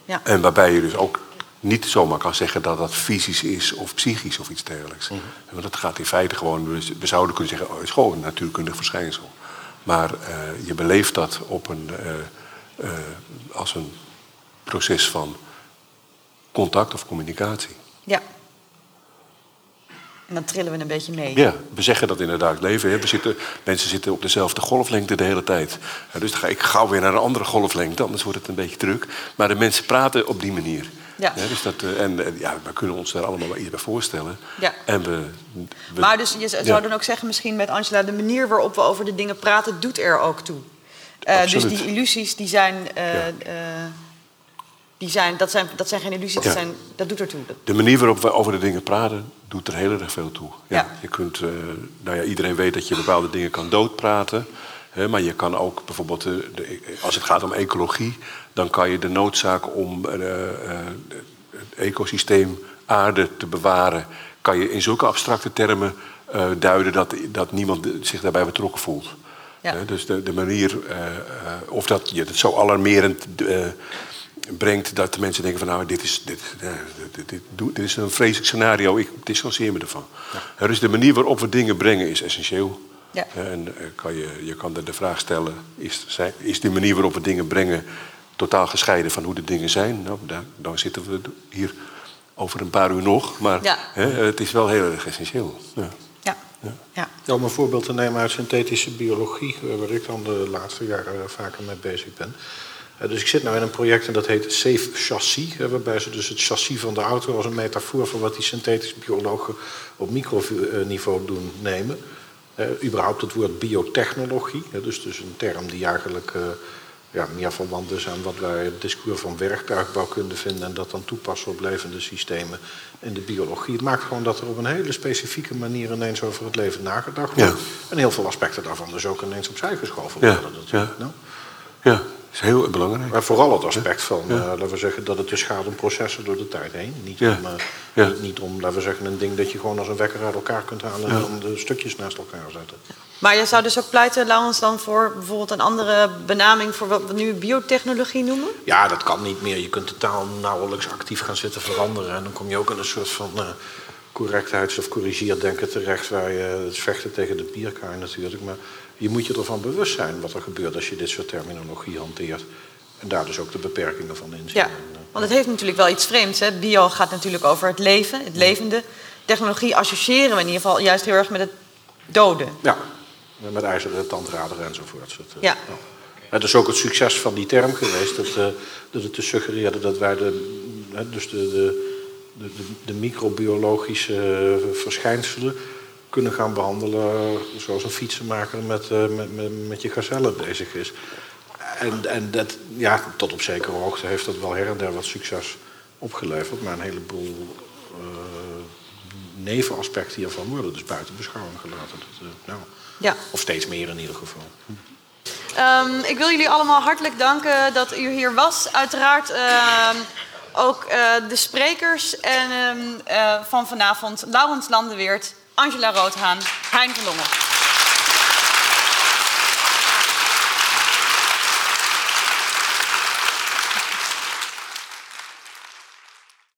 S1: Ja.
S4: En waarbij je dus ook niet zomaar kan zeggen dat dat fysisch is of psychisch of iets dergelijks. Want dat gaat in feite gewoon, we- we zouden kunnen zeggen, oh, het is gewoon een natuurkundig verschijnsel. Maar eh, je beleeft dat op een, eh, eh, als een proces van contact of communicatie.
S1: ja. En dan trillen we een beetje mee.
S4: Ja, we zeggen dat in het dagelijks leven. Hè. We zitten, mensen zitten op dezelfde golflengte de hele tijd. Ja, dus dan ga ik gauw weer naar een andere golflengte, anders wordt het een beetje druk. Maar de mensen praten op die manier.
S1: Ja.
S4: dus dat, eh, en eh, ja, we kunnen ons daar allemaal wel iets bij voorstellen.
S1: Ja.
S4: En we, we-
S1: Maar dus je zou
S4: Ja.
S1: dan ook zeggen, misschien met Angela, de manier waarop we over de dingen praten, doet er ook toe. Eh, dus die illusies, die zijn, die zijn, dat zijn, dat zijn geen illusies, dat, zijn, dat doet er toe. Dat-
S4: De manier waarop we over de dingen praten, doet er heel erg veel toe. Ja. Je kunt, eh, nou ja, iedereen weet dat je bepaalde dingen kan doodpraten. Hè, maar je kan ook bijvoorbeeld, eh, de, als het gaat om ecologie, dan kan je de noodzaak om eh, eh, het ecosysteem aarde te bewaren, kan je in zulke abstracte termen eh, duiden dat, dat niemand zich daarbij betrokken voelt.
S1: Ja.
S4: Dus de, de manier, eh, eh, of dat je het zo alarmerend eh, brengt dat de mensen denken van nou, dit is, dit, eh, dit, dit, dit is een vreselijk scenario, ik distancieer me ervan. Ja, dus de manier waarop we dingen brengen is essentieel.
S1: Ja.
S4: En eh, kan je, je kan de vraag stellen, is, is de manier waarop we dingen brengen totaal gescheiden van hoe de dingen zijn? Nou, daar, dan zitten we hier over een paar uur nog, maar
S1: Ja.
S4: hè, het is wel heel erg essentieel. Ja.
S1: Ja. Ja.
S2: Ja, om een voorbeeld te nemen uit synthetische biologie, eh, waar ik dan de laatste jaren vaker mee bezig ben. Eh, dus ik zit nu in een project en dat heet Safe Chassis. waarbij ze dus het chassis van de auto als een metafoor voor wat die synthetische biologen op microniveau doen nemen. Eh, überhaupt het woord biotechnologie. dus, dus een term die eigenlijk eh, ja, meer verwant is aan wat wij het discours van werktuigbouwkunde vinden. En dat dan toepassen op levende systemen in de biologie. Het maakt gewoon dat er op een hele specifieke manier ineens over het leven nagedacht wordt.
S4: Ja.
S2: En heel veel aspecten daarvan dus ook ineens opzij geschoven
S4: Ja,
S2: worden. natuurlijk.
S4: ja.
S2: Nou.
S4: Ja, is heel belangrijk.
S2: Maar vooral het aspect van, eh, laten we zeggen, dat het dus gaat om processen door de tijd heen. Niet,
S4: Ja.
S2: om, eh,
S4: Ja.
S2: niet, niet om, laten we zeggen, een ding dat je gewoon als een wekker uit elkaar kunt halen en dan de stukjes naast elkaar zetten.
S1: Maar je zou dus ook pleiten, Laurens, dan voor bijvoorbeeld een andere benaming voor wat we nu biotechnologie noemen?
S2: Ja, dat kan niet meer. Je kunt de taal nauwelijks actief gaan zitten veranderen. En dan kom je ook in een soort van eh, correctheids- of corrigeerdenken terecht... waar je het vechten tegen de bierkaai natuurlijk. Maar je moet je ervan bewust zijn wat er gebeurt als je dit soort terminologie hanteert. En daar dus ook de beperkingen van inzien.
S1: Ja, want het heeft natuurlijk wel iets vreemds. Hè? Bio gaat natuurlijk over het leven, het levende. Technologie associëren we in ieder geval juist heel erg met het doden.
S2: Ja, met ijzeren tandraderen enzovoort. Het, eh,
S1: Ja.
S2: Het is ook het succes van die term geweest, dat, eh, dat het dus suggereerde dat wij de, dus de, de, de, de, microbiologische verschijnselen kunnen gaan behandelen zoals een fietsenmaker met, eh, met, met, met je gazelle bezig is. En, en dat, ja, tot op zekere hoogte heeft dat wel her en der wat succes opgeleverd, maar een heleboel eh, nevenaspecten hiervan worden dus buiten beschouwing gelaten. Dat, eh, nou,
S1: Ja.
S2: of steeds meer in ieder geval.
S1: Ehm, ik wil jullie allemaal hartelijk danken dat u hier was. Uiteraard ehm, ook de sprekers en, ehm, eh, van vanavond. Laurens Landeweert, Angela Roodhaan, Hein van Longen.